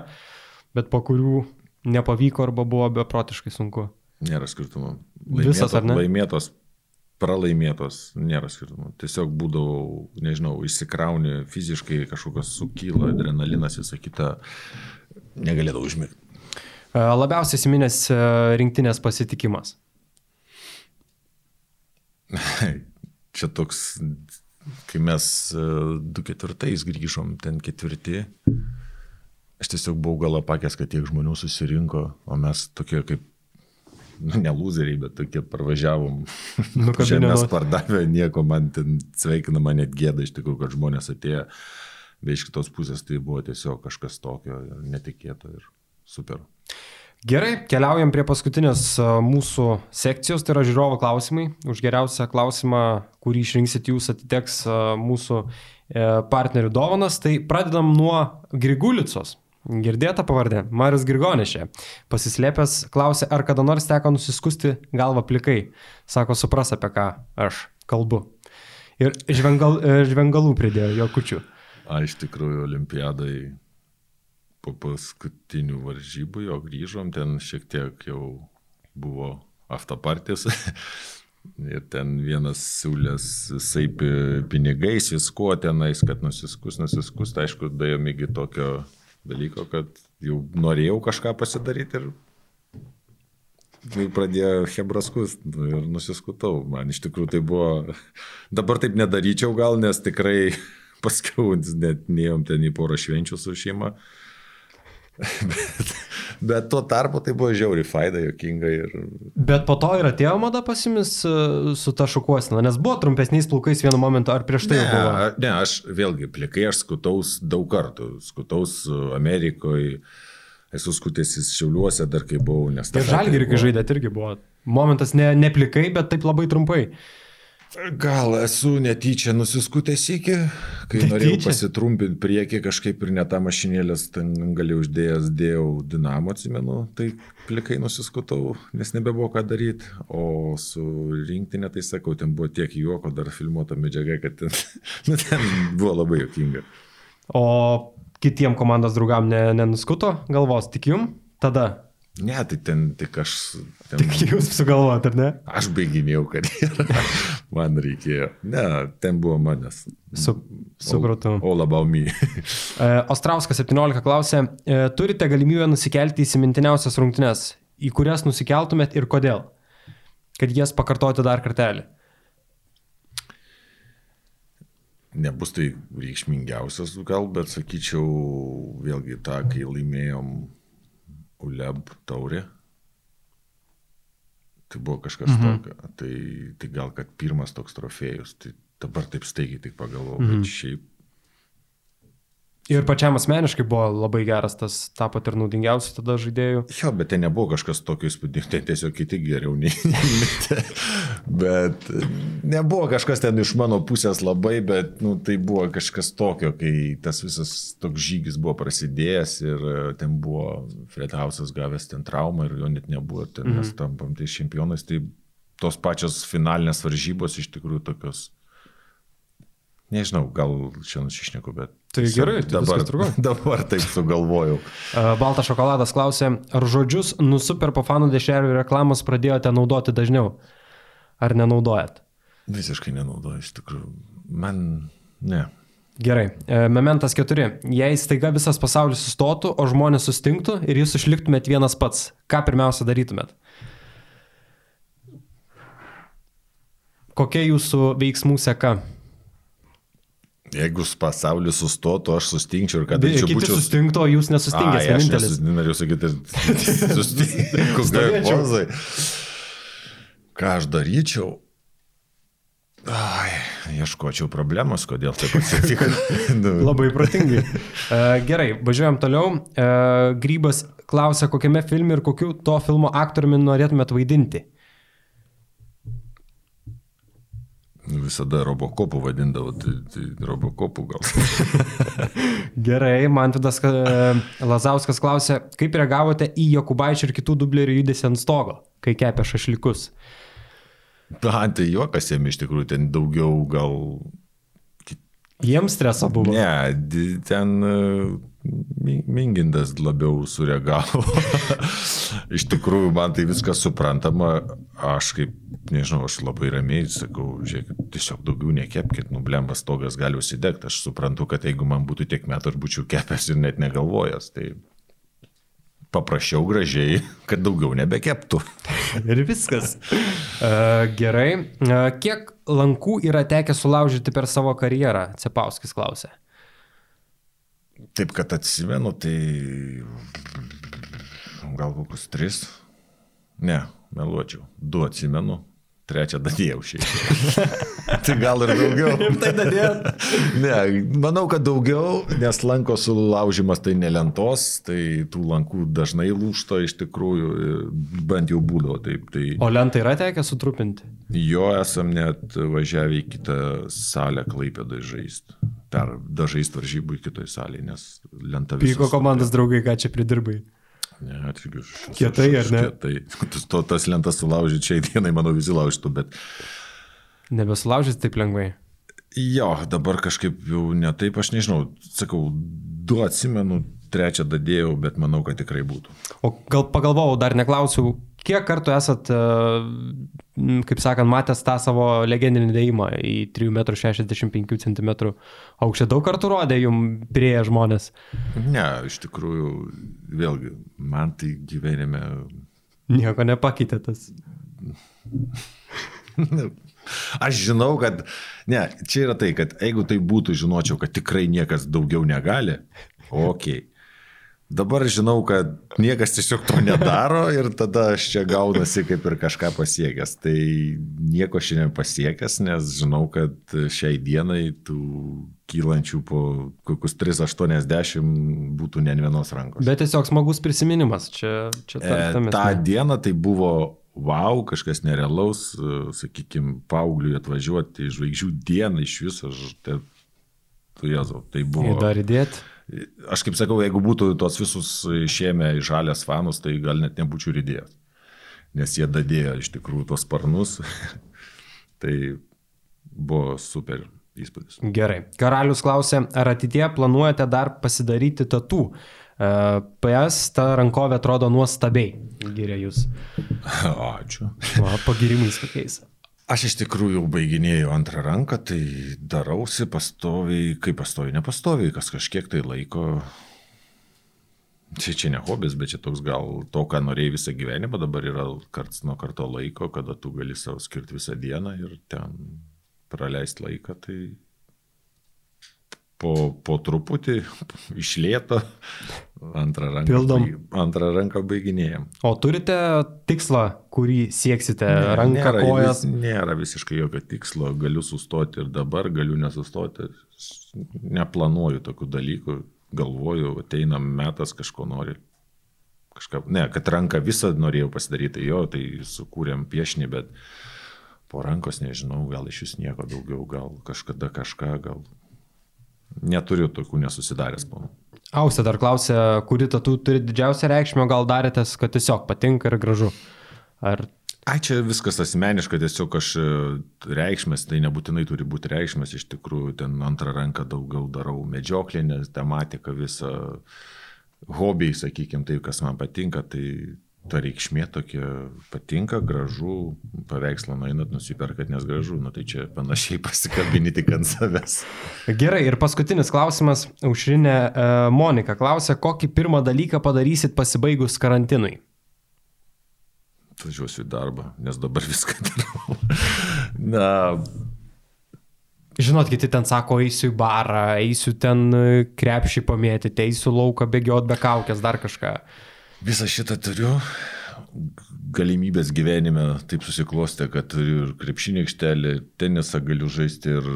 bet po kurių nepavyko arba buvo beprotiškai sunku. Nėra skirtumo. Visas, ar ne? Laimėtos, pralaimėtos, nėra skirtumo. Tiesiog būdavau, nežinau, įsikrauni fiziškai, kažkokios sukyla, adrenalinas, visą kitą, negalėdavau užmigti. E, labiausiai įsiminęs e, rinktinės pasitikimas. Čia toks, kai mes e, du ketvirtais grįžom, ten ketvirti, aš tiesiog buvau galapakęs, kad tiek žmonių susirinko, o mes tokie kaip, nu, ne lūzeriai, bet tokie parvažiavom. Čia mes nosį. pardavę nieko, man ten sveikina, man net gėda iš tikrųjų, kad žmonės atėjo, bet iš kitos pusės tai buvo tiesiog kažkas tokio netikėto ir super. Gerai, keliaujam prie paskutinės a, mūsų sekcijos, tai yra žiūrovo klausimai. Už geriausią klausimą, kurį išrinksit jūs, atiteks a, mūsų e, partnerių dovanas. Tai pradedam nuo Grigulicos. Girdėta pavardė. Marius Girgonešė. Pasislėpęs klausė, ar kada nors teko nusiskusti galvą plikai. Sako, supras apie ką aš kalbu. Ir žvengal, e, žvengalų pridėjo jo kučių. A, iš tikrųjų, olimpiadai po paskutinių varžybų jo grįžom, ten šiek tiek jau buvo aftapartis. Ir ten vienas siūlės visai pinigais, viskuo tenais, kad nusiskus, nusiskus. Tai aišku, dėjom iki tokio dalyko, kad jau norėjau kažką pasidaryti ir pradėjo hebraskus ir nusiskutau. Man iš tikrųjų tai buvo, dabar taip nedaryčiau gal, nes tikrai paskiau net neėjom ten į porą švenčių su šeima. Bet, bet tuo tarpu tai buvo žiauri faida, jokinga. Ir... Bet po to ir atėjo mada pasimis e, su ta šukuosina, nes buvo trumpesniais plaukais vienu momentu, ar prieš tai ne, buvo? Ne, aš vėlgi, plikai aš skutaus daug kartų. Skutaus Amerikoje, esu skutęsis Šiauliuose dar kai buvau, nes... Ir žalgirį, kai žaidėt, irgi buvo. Momentas ne, ne plikai, bet taip labai trumpai. Gal esu netyčia nusiskutęs iki, kai netyčia. norėjau pasitrumpinti priekį, kažkaip ir ne tą mašinėlės ten gali uždėjęs, dėjau dinamo, atsimenu, tai plikai nusiskutau, nes nebebuvo ką daryti, o su rinktinė, tai sakau, ten buvo tiek juoko, dar filmuota medžiaga, kad ten, nu, ten buvo labai jokinga. O kitiem komandos draugam ne, nenuskuto galvos, tik jum tada? Ne, tai ten tik aš. Ten, tik jūs sugalvojot, ar ne? Aš baiginėjau karjerą. Man reikėjo. Ne, ten buvo manęs. Su, supratau. O, labiau my. Ostrauskas 17 klausė, e, turite galimybę nusikelti į simintiniausias rungtynes, į kurias nusikeltumėt ir kodėl? Kad jas pakartoti dar kartelį. Nebus tai reikšmingiausias gal, bet sakyčiau vėlgi tą, kai laimėjom ULEB taurė. Tai buvo kažkas mhm. tokio. Tai, tai gal, kad pirmas toks trofėjus. Tai dabar taip staigiai tik pagalvojau, mhm. bet šiaip Ir pačiam asmeniškai buvo labai geras tas, tapo ir naudingiausias tada žaidėjų. Jo, bet ten nebuvo kažkas tokio įspūdingo, ten tiesiog kiti geriau nei. bet nebuvo kažkas ten iš mano pusės labai, bet nu, tai buvo kažkas tokio, kai tas visas toks žygis buvo prasidėjęs ir e, ten buvo Fred Hausas gavęs ten traumą ir jo net nebuvo, ten mes mhm. tampam tai čempionais, tai tos pačios finalinės varžybos iš tikrųjų tokios Nežinau, gal čia nusišneku, bet. Tai gerai, tai dabar, dabar taip sugalvojau. Baltas šokoladas klausė, ar žodžius nusuper po fanų dešrelių reklamos pradėjote naudoti dažniau? Ar nenaudojat? Visiškai nenaudoju, iš tikrųjų. Man ne. Gerai. Momentas keturi. Jei staiga visas pasaulis sustotų, o žmonės sustingtų ir jūs išliktumėt vienas pats, ką pirmiausia darytumėt? Kokia jūsų veiksmų seka? Jeigu pasaulis sustotų, aš sustingčiau ir kad daryčiau. Kiti būčiau... sustingtų, o jūs nesustingęs. Ai, aš nesustingčiau, sakyti, sustingčiau. pozai. Ką aš daryčiau? Ai, ieškočiau problemos, kodėl taip atsitiko. nu. Labai protingai. Uh, gerai, važiuojam toliau. Uh, Grybas klausia, kokiame filme ir kokiu to filmo aktoriumi norėtumėt vaidinti. Visada robokopų vadindavo, tai, tai robokopų gal. Gerai, man tada Lazauskas klausė, kaip reagavote į Jokubaičio ir kitų dublerių judesį ant stogo, kai kepė šašlikus? Man tai juokas jiem iš tikrųjų ten daugiau gal Jiems streso buvo. Ne, ten e, Mingindas labiau sureagavo. Iš tikrųjų, man tai viskas suprantama. Aš kaip, nežinau, aš labai ramiai sakau, žiūrėkit, tiesiog daugiau nekepkit, nublemba stogas gali užsidegti. Aš suprantu, kad jeigu man būtų tiek metų, aš būčiau kepęs ir net negalvojęs. Tai paprašiau gražiai, kad daugiau nebekeptų. ir viskas. Uh, gerai. Uh, kiek lankų yra tekę sulaužyti per savo karjerą? Cepauskis klausė. Taip, kad atsimenu, tai gal kokius tris. Ne, meluočiau. Du atsimenu trečią dadėjau šiaip. tai gal ir daugiau. tai dadėjau? ne, manau, kad daugiau, nes lanko sulaužimas tai nelentos, tai tų lankų dažnai lūšto iš tikrųjų, bent jau būdavo taip. Tai... O lentą yra tekę sutrupinti? Jo esam net važiavę į kitą salę Klaipėdą žaisti. Per dažais varžybų į kitoj salėje, nes lenta visą. Pyko komandos draugai, ką čia pridirbai. Ne, atvykiu. Kietai, ar ne? Kietai. To, tas lentas sulaužyti šiai dienai, manau, visi laužtų, bet... Nebesulaužys taip lengvai. Jo, dabar kažkaip jau ne taip, aš nežinau, sakau, du atsimenu, trečią dadėjau, bet manau, kad tikrai būtų. O gal pagalvojau, dar neklausiau, kiek kartų esat, e, kaip sakant, matęs tą savo legendinį dėjimą į 3,65 m aukštį? Daug kartų rodė jums prie žmonės? Ne, iš tikrųjų, vėlgi, man tai gyvenime. Nieko nepakeitė tas. Aš žinau, kad, ne, čia yra tai, kad jeigu tai būtų, žinočiau, kad tikrai niekas daugiau negali, okei. Okay. Dabar žinau, kad niekas tiesiog to nedaro ir tada aš čia gaunasi kaip ir kažką pasiekęs. Tai nieko šiandien pasiekęs, nes žinau, kad šiai dienai tų kylančių po kokius 380 būtų ne vienos rankos. Bet tiesiog smagus prisiminimas. Čia, čia ta, e, tą dieną tai buvo wow, kažkas nerealaus, sakykime, paaugliui atvažiuoti žvaigždžių dieną iš viso. Tai, tu jezu, tai buvo. Ir dar įdėti. Aš kaip sakau, jeigu būtų tos visus išėmę į žalės fanus, tai gal net nebūčiau įdėjęs. Nes jie dadėjo iš tikrųjų tos sparnus. tai buvo super įspūdis. Gerai. Karalius klausė, ar ateitie planuojate dar pasidaryti tatų? E, PS ta rankovė atrodo nuostabiai, giria jūs. Ačiū. O, pagirimais kokiais. Aš iš tikrųjų baiginėjau antrą ranką, tai darausi pastoviai, kaip pastoviai, nepastoviai, kas kažkiek tai laiko. Čia, čia ne hobis, bet čia toks gal to, ką norėjai visą gyvenimą, dabar yra karts nuo karto laiko, kada tu gali savo skirti visą dieną ir ten praleisti laiką, tai po, po truputį išlėto antrą ranką, Pildom. antrą ranką baiginėjom. O turite tikslą, kurį sieksite? Ranką, nėra, kojas? Vis, nėra visiškai jokio tikslo, galiu sustoti ir dabar, galiu nesustoti. Neplanuoju tokių dalykų, galvoju, ateina metas kažko nori. Kažką, ne, kad ranką visą norėjau pasidaryti, jo, tai sukūrėm piešinį, bet po rankos nežinau, gal iš vis nieko daugiau, gal kažkada kažką, gal neturiu tokių nesusidaręs planų. Ausė dar klausė, kuri tatų turi didžiausią reikšmę, gal darėtės, kad tiesiog patinka ir gražu. Ar... Ai, čia viskas asmeniška, tiesiog aš e, reikšmės, tai nebūtinai turi būti reikšmės, iš tikrųjų ten antrą ranką daugiau darau medžioklinę tematiką, visą hobį, sakykime, tai kas man patinka, tai ta reikšmė tokia patinka, gražu, paveikslą nueinat, nusiperkat, nes gražu, nu tai čia panašiai pasikabini tik ant savęs. Gerai, ir paskutinis klausimas. Aušrinė e, Monika klausė, kokį pirmą dalyką padarysit pasibaigus karantinui? Važiuosiu į darbą, nes dabar viską darau. Na, Žinot, kiti ten sako, eisiu į barą, eisiu ten e, krepšį pamėtyti, eisiu lauką bėgiot be kaukės, dar kažką. Visą šitą turiu. Galimybės gyvenime taip susiklostė, kad turiu ir krepšinį aikštelį, tenisą galiu žaisti ir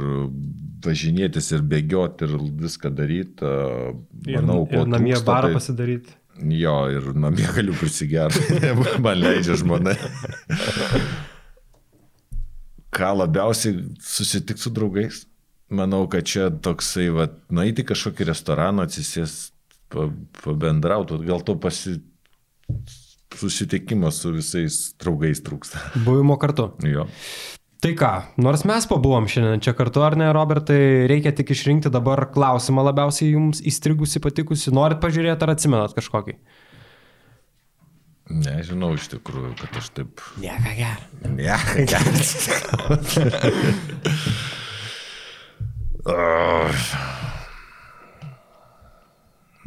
važinėtis ir bėgioti ir viską daryti. Manau, ir, ir namie trūksta, barą tai... pasidaryti. Jo, ir namie galiu prisigerti, man leidžia žmona. Ką labiausiai susitikti su draugais? Manau, kad čia toksai, va, nueiti kažkokį restoraną, atsisės, pabendrauti, gal to pasi, susitikimas su visais draugais trūksta. Buvimo kartu. Jo. Tai ką, nors mes pabuvom šiandien čia kartu, ar ne, Robertai, reikia tik išrinkti dabar klausimą labiausiai jums įstrigusi, patikusi. Norit pažiūrėti, ar atsimenat kažkokį? Nežinau iš tikrųjų, kad aš taip. Gerą. Ne, ką gerą.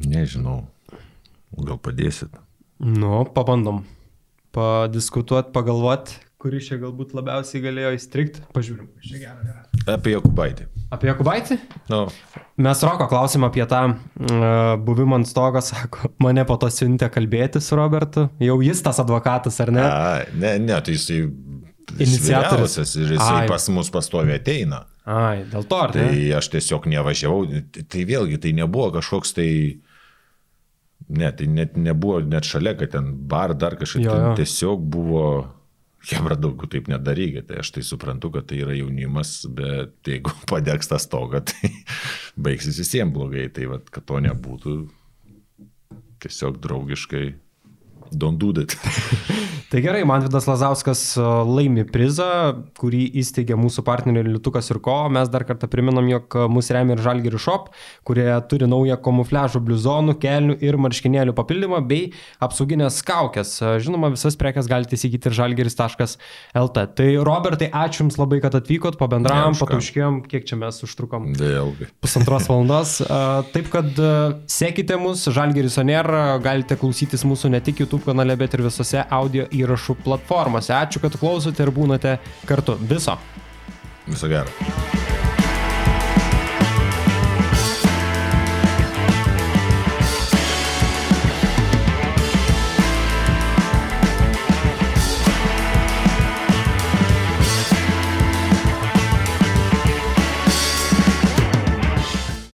Nežinau. Gal padėsit? Nu, pabandom. Padiskutuot, pagalvot, kuris čia galbūt labiausiai galėjo įstrikti. Pažiūrim. Čia gerą, gerą. Apie Jokubaitį. Apie Jokubaitį? No. Mes Roko klausėm apie tą uh, buvimą ant stogo, sako, mane po to siuntė kalbėti su Robertu. Jau jis tas advokatas, ar ne? A, ne, ne, tai jisai Iniciatorius. ir jisai Ai. pas mus pastovi ateina. Ai, dėl to, ar ne? Tai aš tiesiog nevažiavau. Tai vėlgi, tai nebuvo kažkoks tai... Ne, tai net nebuvo net šalia, kad ten bar dar kažkaip. Jo, ten jo. Tiesiog buvo... Hebra daugiau taip nedarykite. Aš tai suprantu, kad tai yra jaunimas, bet jeigu padegs tą stogą, tai baigsis visiems blogai. Tai vad, kad to nebūtų, tiesiog draugiškai don't do that. Tai gerai, Manvidas Lazauskas e, laimi prizą, kurį įsteigė mūsų partneriai Lietukas ir Ko. Mes dar kartą priminam, jog mūsų remia ir Žalgiri Shop, kurie turi naują kamufliažo bluzonų, kelnių ir marškinėlių papildymą bei apsauginės kaukės. E, žinoma, visas prekes galite įsigyti ir žalgiris.lt. Tai Robertai, ačiū Jums labai, kad atvykot, pabendravom, patauškėjom, kiek čia mes užtrukom. Vėlgi. Pusantros valandos. E, taip, kad sekite mus, Žalgiris Oner, galite klausytis mūsų ne tik YouTube kanale, bet ir visose audio įrašų platformose. Ačiū, kad klausote ir būnate kartu. Viso. Viso gero.